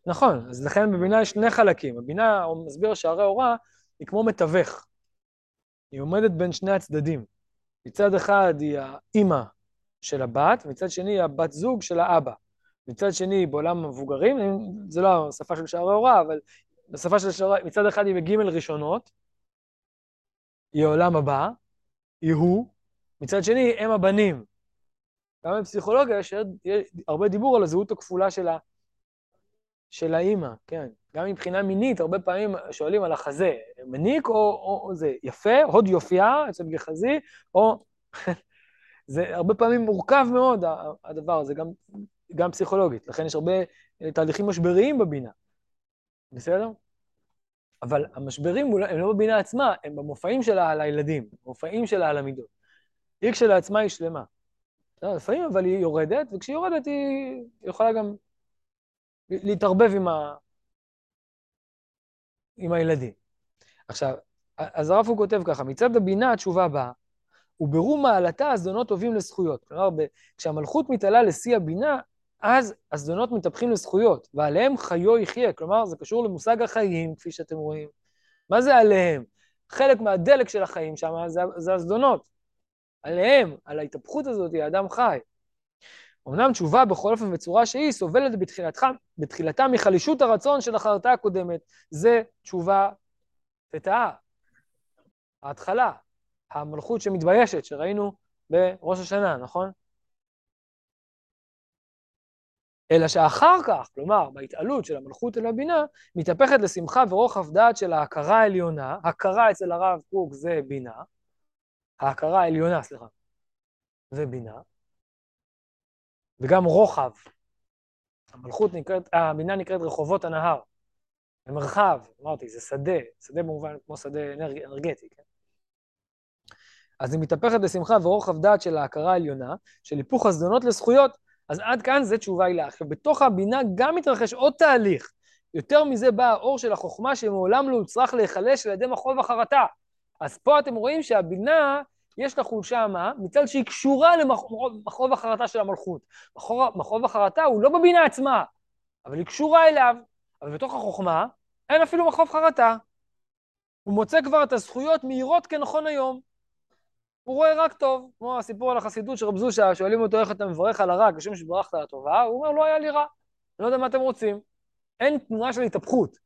נכון, אז לכן בבינה יש שני חלקים. הבינה, או מסביר שערי הוראה, היא כמו מתווך. היא עומדת בין שני הצדדים. מצד אחד היא האימא של הבת, מצד שני היא הבת זוג של האבא. מצד שני, בעולם המבוגרים, זה לא השפה של שערי הוראה, אבל בשפה של שערי, מצד אחד היא בגימל ראשונות, היא העולם הבא, היא הוא, מצד שני, הם הבנים. גם בפסיכולוגיה יש הרבה דיבור על הזהות הכפולה של, ה, של האימא, כן. גם מבחינה מינית, הרבה פעמים שואלים על החזה, מניק או, או, או זה יפה, הוד יופייה אצל גחזי, או... (laughs) זה הרבה פעמים מורכב מאוד, הדבר הזה, גם, גם פסיכולוגית. לכן יש הרבה אה, תהליכים משבריים בבינה, בסדר? אבל המשברים הם לא בבינה עצמה, הם במופעים שלה על הילדים, במופעים שלה על המידות. היא כשלעצמה היא שלמה. לפעמים אבל היא יורדת, וכשהיא יורדת היא יכולה גם להתערבב עם, ה... עם הילדים. עכשיו, אז הרב הוא כותב ככה, מצד הבינה התשובה באה, וברור מעלתה הזדונות טובים לזכויות. כלומר, כשהמלכות מתעלה לשיא הבינה, אז הזדונות מתהפכים לזכויות, ועליהם חיו יחיה. כלומר, זה קשור למושג החיים, כפי שאתם רואים. מה זה עליהם? חלק מהדלק של החיים שם זה, זה הזדונות. עליהם, על ההתהפכות הזאת, האדם חי. אמנם תשובה בכל אופן בצורה שהיא סובלת בתחילתך, בתחילתה מחלישות הרצון של החרטה הקודמת. זה תשובה תתאה. ההתחלה, המלכות שמתביישת, שראינו בראש השנה, נכון? אלא שאחר כך, כלומר, בהתעלות של המלכות אל הבינה, מתהפכת לשמחה ורוחב דעת של ההכרה העליונה, הכרה אצל הרב קוק זה בינה, ההכרה העליונה, סליחה, זה בינה, וגם רוחב. המלכות נקראת, הבינה נקראת רחובות הנהר. זה מרחב, אמרתי, זה שדה, שדה במובן כמו שדה אנרג, אנרגטי, כן? אז היא מתהפכת בשמחה ורוחב דעת של ההכרה העליונה, של היפוך הזדונות לזכויות. אז עד כאן זה תשובה הילה. עכשיו, בתוך הבינה גם מתרחש עוד תהליך. יותר מזה בא האור של החוכמה שמעולם לא הוצרך להיחלש על ידי מחוב החרטה. אז פה אתם רואים שהבינה, יש לה חולשה מה? מצד שהיא קשורה למחוב החרטה של המלכות. מחוב החרטה הוא לא בבינה עצמה, אבל היא קשורה אליו. אבל בתוך החוכמה אין אפילו מחוב חרטה. הוא מוצא כבר את הזכויות מהירות כנכון היום. הוא רואה רק טוב, כמו הסיפור על החסידות של רב זושה, שואלים אותו איך אתה מברך על הרע כשם שברכת על הטובה, הוא אומר, לא היה לי רע, אני לא יודע מה אתם רוצים. אין תנועה של התהפכות.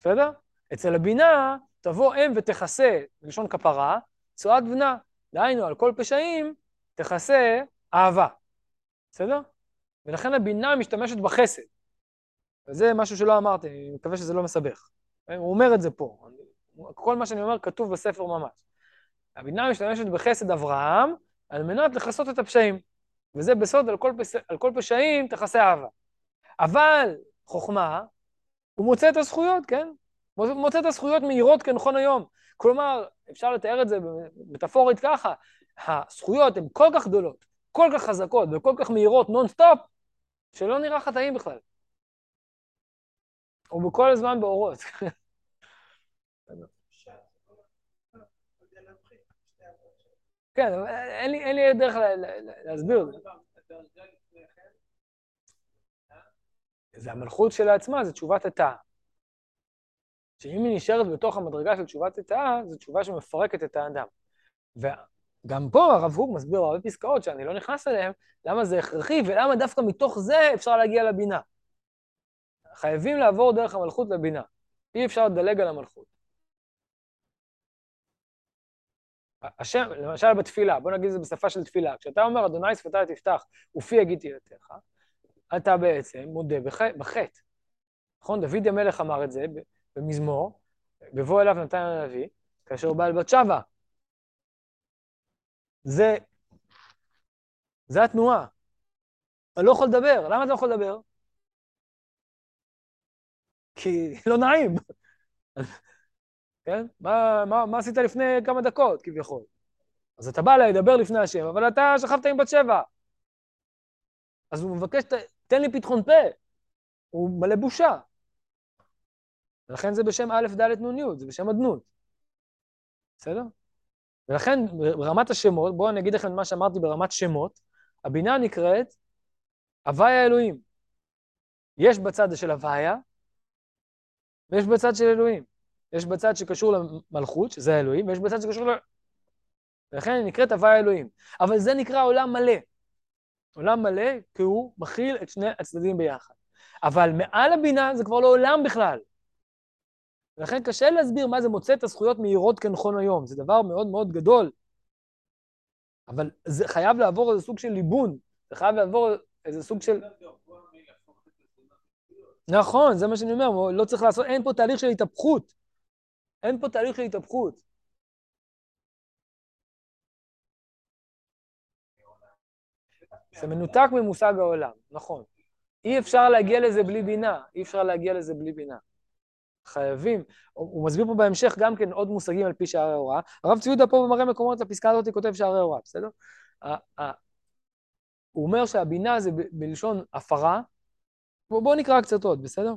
בסדר? אצל הבינה, תבוא אם ותכסה, בלשון כפרה, צואת בנה. דהיינו, על כל פשעים, תכסה אהבה. בסדר? ולכן הבינה משתמשת בחסד. וזה משהו שלא אמרתי, אני מקווה שזה לא מסבך. הוא אומר את זה פה. כל מה שאני אומר כתוב בספר ממש. הבינה משתמשת בחסד אברהם על מנת לכסות את הפשעים. וזה בסוד, על כל, פס... על כל פשעים תכסה אהבה. אבל חוכמה, הוא מוצא את הזכויות, כן? הוא מוצא את הזכויות מהירות כנכון היום. כלומר, אפשר לתאר את זה מטאפורית ככה, הזכויות הן כל כך גדולות, כל כך חזקות וכל כך מהירות נונסטופ, שלא נראה חטאים בכלל. הוא בכל הזמן באורות. (laughs) כן, לי, אין לי דרך להסביר את זה. זה המלכות שלעצמה, זה תשובת התא. שאם היא נשארת בתוך המדרגה של תשובת התא, זו תשובה שמפרקת את האדם. וגם פה הרב הוג מסביר הרבה פסקאות שאני לא נכנס אליהן, למה זה הכרחי ולמה דווקא מתוך זה אפשר להגיע לבינה. חייבים לעבור דרך המלכות לבינה. אי אפשר לדלג על המלכות. השם, למשל בתפילה, בוא נגיד את זה בשפה של תפילה, כשאתה אומר, אדוני שפתיי תפתח ופי יגיד תהילתך, אתה בעצם מודה בחטא. נכון? דוד המלך אמר את זה במזמור, בבוא אליו נתן הנביא, כאשר בא אל בת שבע. זה, זה התנועה. אני לא יכול לדבר. למה אתה לא יכול לדבר? כי לא נעים. כן? מה, מה, מה עשית לפני כמה דקות, כביכול? אז אתה בא לדבר לפני השם, אבל אתה שכבת עם בת שבע. אז הוא מבקש, תן לי פתחון פה. הוא מלא בושה. ולכן זה בשם א', ד', נ', י', זה בשם אדנות. בסדר? ולכן ברמת השמות, בואו אני אגיד לכם מה שאמרתי ברמת שמות, הבינה נקראת הוויה אלוהים. יש בצד של הוויה, ויש בצד של אלוהים. יש בצד שקשור למלכות, שזה האלוהים, ויש בצד שקשור ולכן היא נקראת הוויה אלוהים. אבל זה נקרא עולם מלא. עולם מלא כי הוא מכיל את שני הצדדים ביחד. אבל מעל הבינה זה כבר לא עולם בכלל. ולכן קשה להסביר מה זה מוצא את הזכויות מהירות כנכון היום. זה דבר מאוד מאוד גדול. אבל זה חייב לעבור איזה סוג של ליבון, זה חייב לעבור איזה סוג של... נכון, זה מה שאני אומר, לא צריך לעשות, אין פה תהליך של התהפכות. אין פה תהליך של התהפכות. זה מנותק ממושג העולם, נכון. אי אפשר להגיע לזה בלי בינה, אי אפשר להגיע לזה בלי בינה. חייבים. הוא מסביר פה בהמשך גם כן עוד מושגים על פי שערי הוראה. הרב ציודה פה במראה מקומות לפסקה הזאת כותב שערי הוראה, בסדר? הוא אומר שהבינה זה בלשון הפרה. בואו נקרא קצת עוד, בסדר?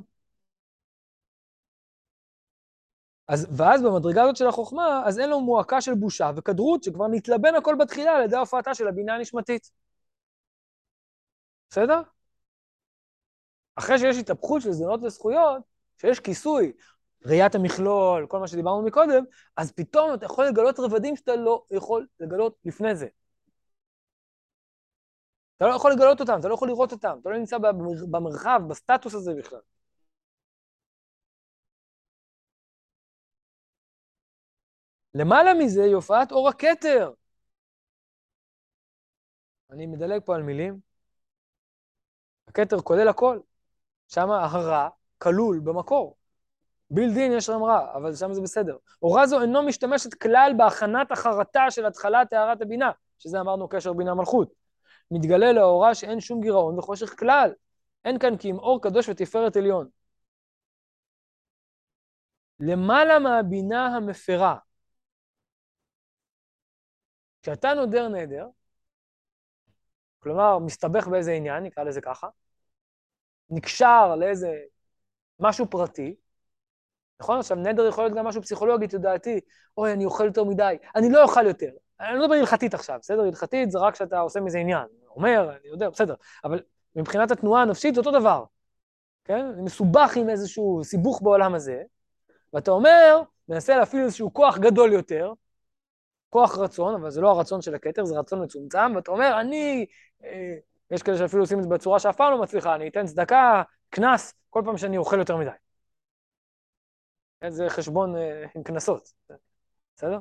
אז, ואז במדרגה הזאת של החוכמה, אז אין לו מועקה של בושה וכדרות שכבר נתלבן הכל בתחילה על ידי הופעתה של הבינה הנשמתית. בסדר? אחרי שיש התהפכות של זונות וזכויות, שיש כיסוי, ראיית המכלול, כל מה שדיברנו מקודם, אז פתאום אתה יכול לגלות רבדים שאתה לא יכול לגלות לפני זה. אתה לא יכול לגלות אותם, אתה לא יכול לראות אותם, אתה לא נמצא במרחב, בסטטוס הזה בכלל. למעלה מזה היא הופעת אור הכתר. אני מדלג פה על מילים. הכתר כולל הכל. שם הרע כלול במקור. בילדין יש שם רע, אבל שם זה בסדר. הוראה זו אינו משתמשת כלל בהכנת החרטה של התחלת טהרת הבינה, שזה אמרנו קשר בינה מלכות. מתגלה להוראה שאין שום גירעון וחושך כלל. אין כאן כי אם אור קדוש ותפארת עליון. למעלה מהבינה המפרה. כשאתה נודר נדר, כלומר, מסתבך באיזה עניין, נקרא לזה ככה, נקשר לאיזה משהו פרטי, נכון? עכשיו, נדר יכול להיות גם משהו פסיכולוגי, תודעתי, אוי, אני אוכל יותר מדי, אני לא אוכל יותר. אני לא מדבר הלכתית עכשיו, בסדר? הלכתית זה רק כשאתה עושה מזה עניין. אומר, אני יודע, בסדר. אבל מבחינת התנועה הנפשית זה אותו דבר, כן? אני מסובך עם איזשהו סיבוך בעולם הזה, ואתה אומר, מנסה להפעיל איזשהו כוח גדול יותר, כוח רצון, אבל זה לא הרצון של הכתר, זה רצון מצומצם, ואתה אומר, אני... אה, יש כאלה שאפילו עושים את זה בצורה שאף פעם לא מצליחה, אני אתן צדקה, קנס, כל פעם שאני אוכל יותר מדי. כן, זה חשבון אה, עם קנסות, בסדר?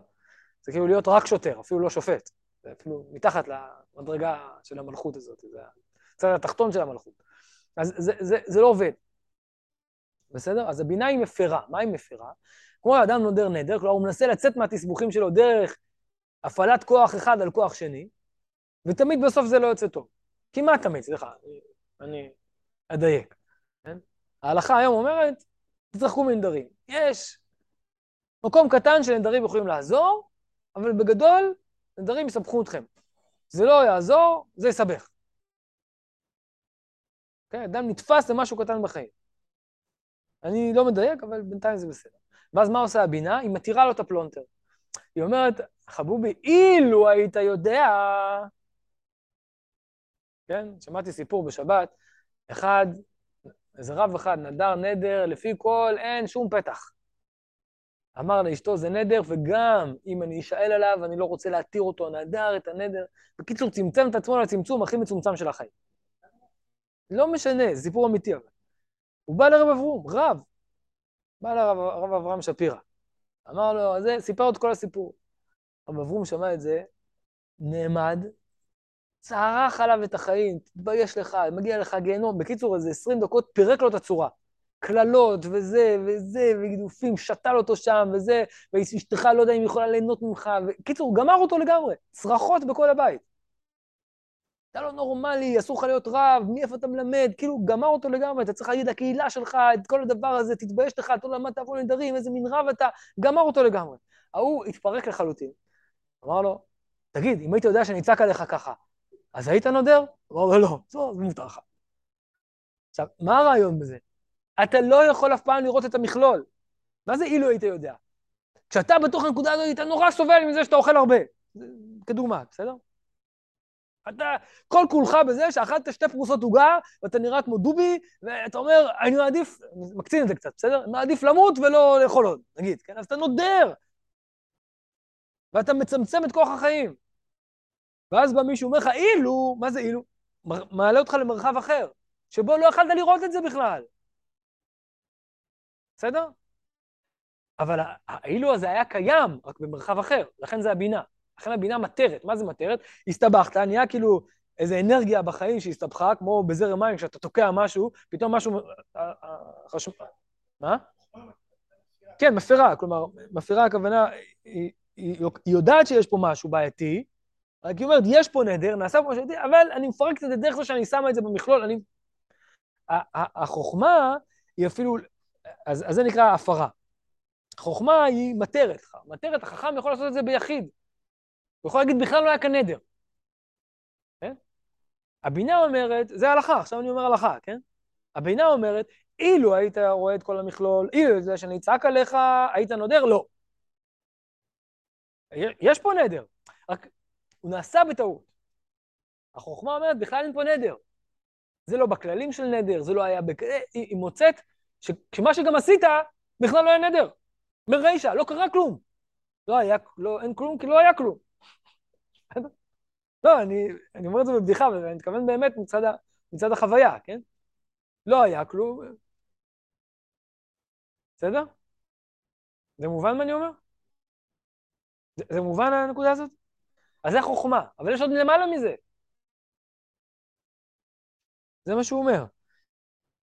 זה כאילו להיות רק שוטר, אפילו לא שופט. זה אפילו מתחת למדרגה של המלכות הזאת, זה הצד התחתון של המלכות. אז זה, זה, זה לא עובד, בסדר? אז הבינה היא מפרה. מה היא מפרה? כמו אדם נודר נדר, כלומר הוא מנסה לצאת מהתסבוכים שלו דרך הפעלת כוח אחד על כוח שני, ותמיד בסוף זה לא יוצא טוב. כמעט תמיד, סליחה, אני אדייק. כן? ההלכה היום אומרת, תתרחקו מנדרים. יש מקום קטן שנדרים יכולים לעזור, אבל בגדול, נדרים יסבכו אתכם. זה לא יעזור, זה יסבך. כן? אדם נתפס למשהו קטן בחיים. אני לא מדייק, אבל בינתיים זה בסדר. ואז מה עושה הבינה? היא מתירה לו את הפלונטר. היא אומרת, חבובי, אילו היית יודע... כן? שמעתי סיפור בשבת, אחד, איזה רב אחד נדר נדר, לפי כל אין שום פתח. אמר לאשתו, זה נדר, וגם אם אני אשאל עליו, אני לא רוצה להתיר אותו, נדר את הנדר. בקיצור, צמצם את עצמו לצמצום הכי מצומצם של החיים. לא משנה, זה סיפור אמיתי אבל. הוא בא לרב אברום, רב. בא לרב אברהם שפירא. אמר לו, זה, סיפר את כל הסיפור. רב אברום שמע את זה, נעמד, צערך עליו את החיים, תתבייש לך, מגיע לך גיהנום. בקיצור, איזה 20 דקות פירק לו את הצורה. קללות וזה וזה, וגידופים, שתל אותו שם וזה, ואשתך לא יודע אם היא יכולה ליהנות ממך. בקיצור, גמר אותו לגמרי, צרחות בכל הבית. אתה לא נורמלי, אסור לך להיות רב, מאיפה אתה מלמד? כאילו, גמר אותו לגמרי, אתה צריך להגיד, הקהילה שלך, את כל הדבר הזה, תתבייש לך, אתה לא למדת תעבור נדרים, איזה מין רב אתה, גמר אותו לגמרי. ההוא התפרק לחלוטין. אמר לו, תגיד, אם היית יודע שאני אצעק עליך ככה, אז היית נודר? אמר לו, לא, זה מותר לך. עכשיו, מה הרעיון בזה? אתה לא יכול אף פעם לראות את המכלול. מה זה אילו היית יודע? כשאתה בתוך הנקודה הזאת, אתה נורא סובל מזה שאתה אוכל הרבה. כדוגמה, בסדר? אתה כל כולך בזה שאכלת שתי פרוסות עוגה, ואתה נראה כמו דובי, ואתה אומר, אני מעדיף, מקצין את זה קצת, בסדר? מעדיף למות ולא לאכול עוד, נגיד, כן? אז אתה נודר. ואתה מצמצם את כוח החיים. ואז בא מישהו אומר לך, אילו, מה זה אילו? מעלה אותך למרחב אחר, שבו לא יכלת לראות את זה בכלל. בסדר? אבל האילו הזה היה קיים, רק במרחב אחר, לכן זה הבינה. לכן הבינה מטרת. מה זה מטרת? הסתבכת, נהיה כאילו איזו אנרגיה בחיים שהסתבכה, כמו בזרם מים, כשאתה תוקע משהו, פתאום משהו... אה, אה, חשוב... מה? כן, מפרה, כלומר, מפרה הכוונה, היא, היא, היא יודעת שיש פה משהו בעייתי, רק היא אומרת, יש פה נדר, נעשה פה משהו בעייתי, אבל אני מפרקת את זה דרך זה שאני שמה את זה במכלול, אני... החוכמה היא אפילו, אז, אז זה נקרא הפרה. חוכמה היא מטרת. מטרת, החכם יכול לעשות את זה ביחיד. הוא יכול להגיד, בכלל לא היה כאן נדר. כן? הבינה אומרת, זה הלכה, עכשיו אני אומר הלכה, כן? הבינה אומרת, אילו היית רואה את כל המכלול, אילו זה שאני אצעק עליך, היית נודר? לא. יש פה נדר, רק הוא נעשה בטעות. החוכמה אומרת, בכלל אין פה נדר. זה לא בכללים של נדר, זה לא היה... בק... היא מוצאת שמה שגם עשית, בכלל לא היה נדר. מרישה, לא קרה כלום. לא היה, לא, אין כלום כי לא היה כלום. לא, אני, אני אומר את זה בבדיחה, אבל אני מתכוון באמת מצד, ה, מצד החוויה, כן? לא היה כלום. בסדר? זה מובן מה אני אומר? זה, זה מובן הנקודה הזאת? אז זה חוכמה, אבל יש עוד למעלה מזה. זה מה שהוא אומר.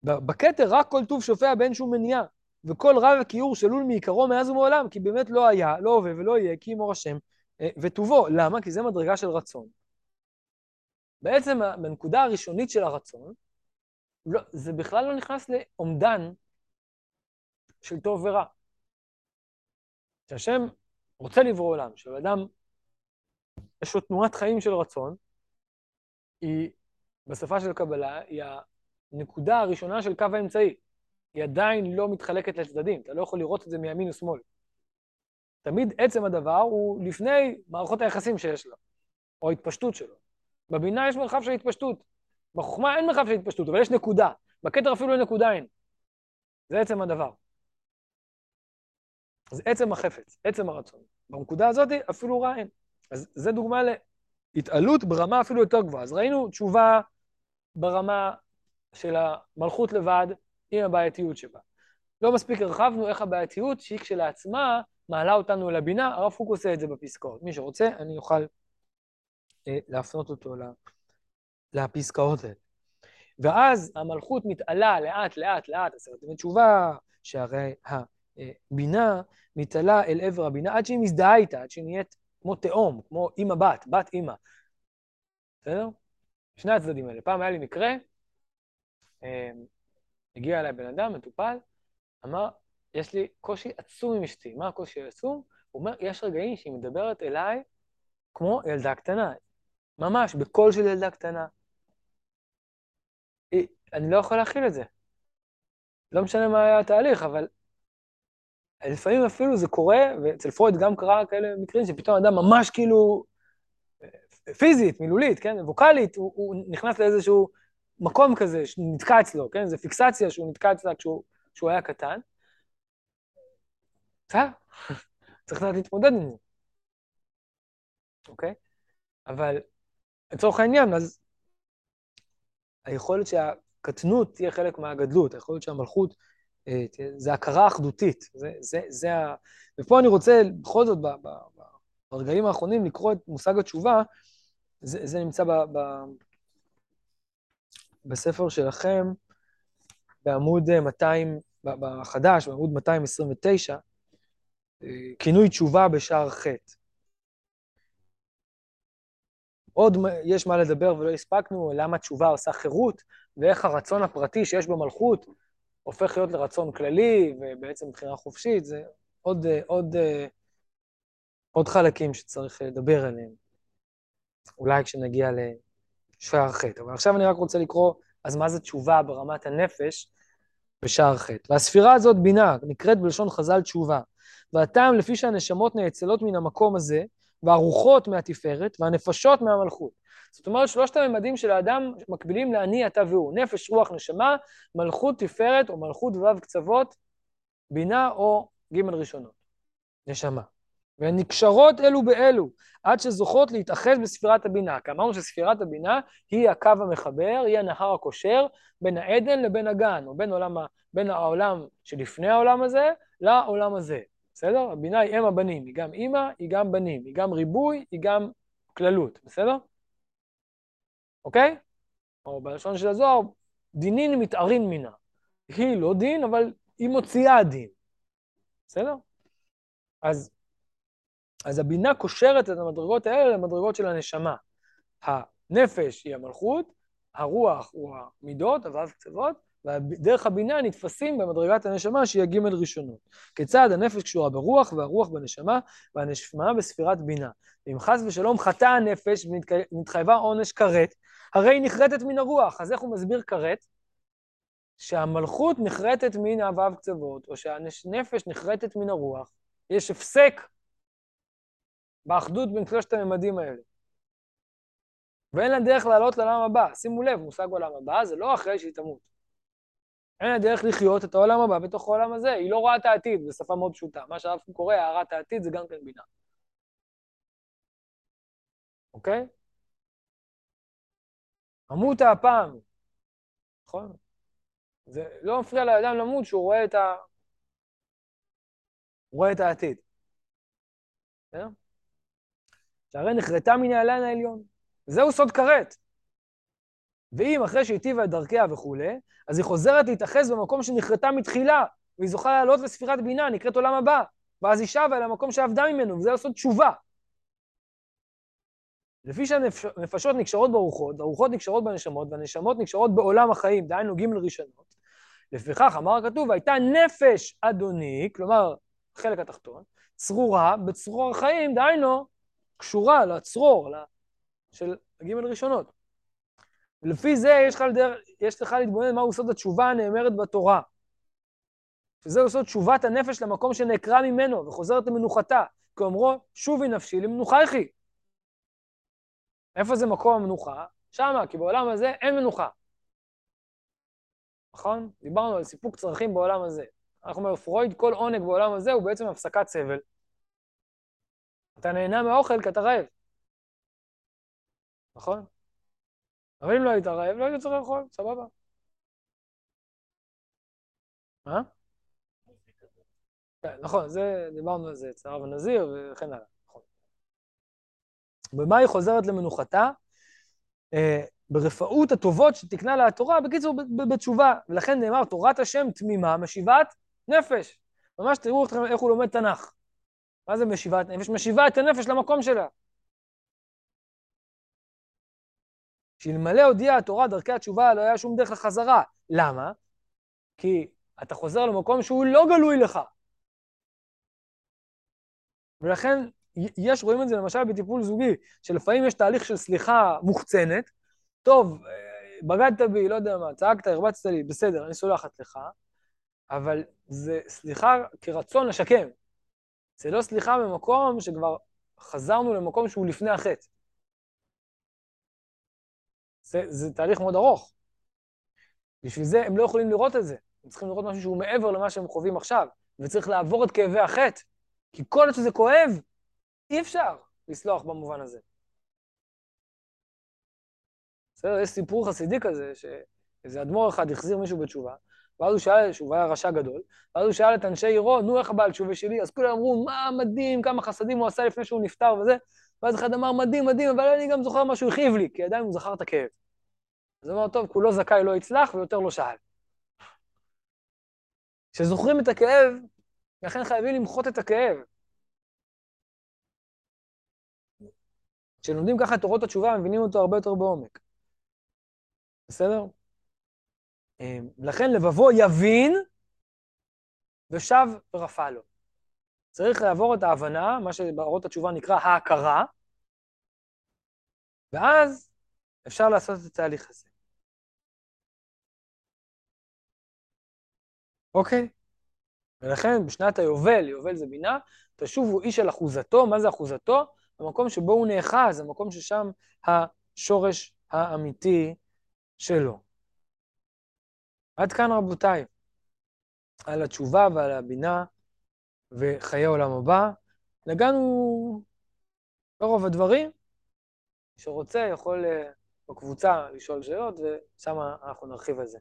בכתר רק כל טוב שופע באין שום מניעה. וכל רב וכיעור שלול מעיקרו מאז ומעולם, כי באמת לא היה, לא הווה ולא יהיה, כי ימור השם וטובו. למה? כי זה מדרגה של רצון. בעצם בנקודה הראשונית של הרצון, לא, זה בכלל לא נכנס לאומדן של טוב ורע. כשהשם רוצה לברוא עולם, כשאדם יש לו תנועת חיים של רצון, היא, בשפה של קבלה, היא הנקודה הראשונה של קו האמצעי. היא עדיין לא מתחלקת לצדדים, אתה לא יכול לראות את זה מימין ושמאל. תמיד עצם הדבר הוא לפני מערכות היחסים שיש לו, או ההתפשטות שלו. בבינה יש מרחב של התפשטות. בחוכמה אין מרחב של התפשטות, אבל יש נקודה. בכתר אפילו נקודה אין. זה עצם הדבר. אז עצם החפץ, עצם הרצון. בנקודה הזאת אפילו רע אין. אז זה דוגמה להתעלות ברמה אפילו יותר גבוהה. אז ראינו תשובה ברמה של המלכות לבד, עם הבעייתיות שבה. לא מספיק הרחבנו איך הבעייתיות, שהיא כשלעצמה מעלה אותנו אל הבינה, הרב קוק עושה את זה בפסקאות. מי שרוצה, אני אוכל אה, להפנות אותו לפסקאות האלה. ואז המלכות מתעלה לאט, לאט, לאט, עשרת ימי תשובה, שהרי הבינה מתעלה אל עבר הבינה, עד שהיא מזדהה איתה, עד שהיא נהיית כמו תאום, כמו אימא בת, בת אימא. בסדר? שני הצדדים האלה. פעם היה לי מקרה, אה, הגיע אליי בן אדם, מטופל, אמר, יש לי קושי עצום עם אשתי. מה הקושי העצום? הוא אומר, יש רגעים שהיא מדברת אליי כמו ילדה קטנה. ממש, בקול של ילדה קטנה. אני לא יכול להכיל את זה. לא משנה מה היה התהליך, אבל לפעמים אפילו זה קורה, ואצל פרויד גם קרה כאלה מקרים שפתאום אדם ממש כאילו פיזית, מילולית, כן, ווקאלית, הוא, הוא נכנס לאיזשהו מקום כזה שנתקע אצלו, כן? זו פיקסציה שהוא נתקע אצלה כשהוא, כשהוא היה קטן. בסדר, צריך לדעת להתמודד עם זה, אוקיי? אבל לצורך העניין, אז היכולת שהקטנות תהיה חלק מהגדלות, היכולת שהמלכות, אה, זה הכרה אחדותית, זה, זה, זה ה... ופה אני רוצה בכל זאת, ברגעים האחרונים, לקרוא את מושג התשובה, זה, זה נמצא ב, ב, בספר שלכם, בעמוד 200, בחדש, בעמוד 229, אה, כינוי תשובה בשער ח'. עוד יש מה לדבר ולא הספקנו, למה תשובה עושה חירות, ואיך הרצון הפרטי שיש במלכות הופך להיות לרצון כללי, ובעצם בחירה חופשית, זה עוד, עוד, עוד חלקים שצריך לדבר עליהם. אולי כשנגיע שער ח'. אבל עכשיו אני רק רוצה לקרוא, אז מה זה תשובה ברמת הנפש בשער ח'. והספירה הזאת בינה, נקראת בלשון חז"ל תשובה. והטעם לפי שהנשמות נאצלות מן המקום הזה, והרוחות מהתפארת, והנפשות מהמלכות. זאת אומרת, שלושת הממדים של האדם מקבילים לאני, אתה והוא. נפש, רוח, נשמה, מלכות, תפארת, או מלכות ו' קצוות, בינה או ג' ראשונות. נשמה. והן נקשרות אלו באלו, עד שזוכות להתאחז בספירת הבינה. כי אמרנו שספירת הבינה היא הקו המחבר, היא הנהר הקושר בין העדן לבין הגן, או בין, עולם, בין העולם שלפני העולם הזה לעולם הזה. בסדר? הבינה היא אם הבנים, היא גם אימא, היא גם בנים, היא גם ריבוי, היא גם כללות, בסדר? אוקיי? או בלשון של הזוהר, דינין מתארין מינה. היא לא דין, אבל היא מוציאה דין. בסדר? אז, אז הבינה קושרת את המדרגות האלה למדרגות של הנשמה. הנפש היא המלכות, הרוח הוא המידות, הו"ב קצוות, ודרך הבינה נתפסים במדרגת הנשמה שהיא הג' ראשונות. כיצד הנפש קשורה ברוח והרוח בנשמה והנשמה בספירת בינה. אם חס ושלום חטא הנפש ונתחייבה עונש כרת, הרי היא נחרטת מן הרוח. אז איך הוא מסביר כרת? שהמלכות נחרטת מן הו"ב קצוות, או שהנפש נחרטת מן הרוח. יש הפסק באחדות בין שלושת הממדים האלה. ואין לה דרך לעלות לעולם הבא. שימו לב, מושג עולם הבא זה לא אחרי שהיא תמות. אין לה דרך לחיות את העולם הבא בתוך העולם הזה, היא לא רואה את העתיד, בשפה מאוד פשוטה. מה שהרב קורא, הערת העתיד זה גם כן בינה. אוקיי? עמותה הפעם, נכון? זה לא מפריע לאדם למות שהוא רואה את ה... הוא רואה את העתיד. בסדר? שהרי נחרטה מן העלן העליון. זהו סוד כרת. ואם אחרי שהיטיבה את דרכיה וכולי, אז היא חוזרת להתאחז במקום שנחרטה מתחילה, והיא זוכה לעלות לספירת בינה, נקראת עולם הבא, ואז היא שבה אל המקום שעבדה ממנו, וזה לעשות תשובה. לפי שהנפשות נקשרות ברוחות, הרוחות נקשרות בנשמות, והנשמות נקשרות בעולם החיים, דהיינו ג' ראשונות, לפיכך אמר הכתוב, הייתה נפש אדוני, כלומר, החלק התחתון, צרורה בצרור החיים, דהיינו, קשורה לצרור של ג' ראשונות. ולפי זה יש לך, לדרך, יש לך להתבונן מהו סוד התשובה הנאמרת בתורה. שזהו סוד תשובת הנפש למקום שנעקרה ממנו וחוזרת למנוחתה. כאומרו, שובי נפשי למנוחייכי. איפה זה מקום המנוחה? שמה, כי בעולם הזה אין מנוחה. נכון? דיברנו על סיפוק צרכים בעולם הזה. אנחנו אומרים, פרויד, כל עונג בעולם הזה הוא בעצם הפסקת סבל. אתה נהנה מהאוכל כי אתה רעב. נכון? אבל אם לא היית רעב, לא היית צריך לאכול, סבבה. מה? כן, נכון, זה, דיברנו על זה אצל הרב הנזיר וכן הלאה, נכון. במה היא חוזרת למנוחתה? אה, ברפאות הטובות שתקנה לה התורה, בקיצור, בתשובה. ולכן נאמר, תורת השם תמימה, משיבת נפש. ממש תראו איך הוא לומד תנ"ך. מה זה משיבת נפש? משיבה את הנפש למקום שלה. שאלמלא הודיעה התורה דרכי התשובה, לא היה שום דרך לחזרה. למה? כי אתה חוזר למקום שהוא לא גלוי לך. ולכן, יש, רואים את זה למשל בטיפול זוגי, שלפעמים יש תהליך של סליחה מוחצנת, טוב, אה, בגדת בי, לא יודע מה, צעקת, הרבצת לי, בסדר, אני סולחת לך, אבל זה סליחה כרצון לשקם. זה לא סליחה במקום שכבר חזרנו למקום שהוא לפני החטא. זה, זה תהליך מאוד ארוך. בשביל זה הם לא יכולים לראות את זה. הם צריכים לראות משהו שהוא מעבר למה שהם חווים עכשיו, וצריך לעבור את כאבי החטא. כי כל עוד שזה כואב, אי אפשר לסלוח במובן הזה. בסדר? יש סיפור חסידי כזה, שאיזה אדמו"ר אחד החזיר מישהו בתשובה, ואז הוא שאל, שהוא היה רשע גדול, ואז הוא שאל את אנשי עירו, נו, איך הבעל תשובה שלי? אז כולם אמרו, מה מדהים, כמה חסדים הוא עשה לפני שהוא נפטר וזה, ואז אחד אמר, מדהים, מדהים, אבל אני גם זוכר מה שהוא הכאיב לי, כי עדיין הוא זכר את הכאב. אז הוא אמר, טוב, כולו זכאי לא יצלח ויותר לא שאל. כשזוכרים את הכאב, לכן חייבים למחות את הכאב. כשלומדים ככה את תורות התשובה, מבינים אותו הרבה יותר בעומק. בסדר? אמ, לכן לבבו יבין ושב ורפא לו. צריך לעבור את ההבנה, מה שבאורות התשובה נקרא ההכרה, ואז אפשר לעשות את התהליך הזה. אוקיי? ולכן בשנת היובל, יובל זה בינה, תשובו איש על אחוזתו, מה זה אחוזתו? המקום שבו הוא נאחז, המקום ששם השורש האמיתי שלו. עד כאן רבותיי, על התשובה ועל הבינה וחיי עולם הבא. נגענו ברוב הדברים. שרוצה יכול אה, בקבוצה לשאול שאלות, ושם אנחנו נרחיב על זה.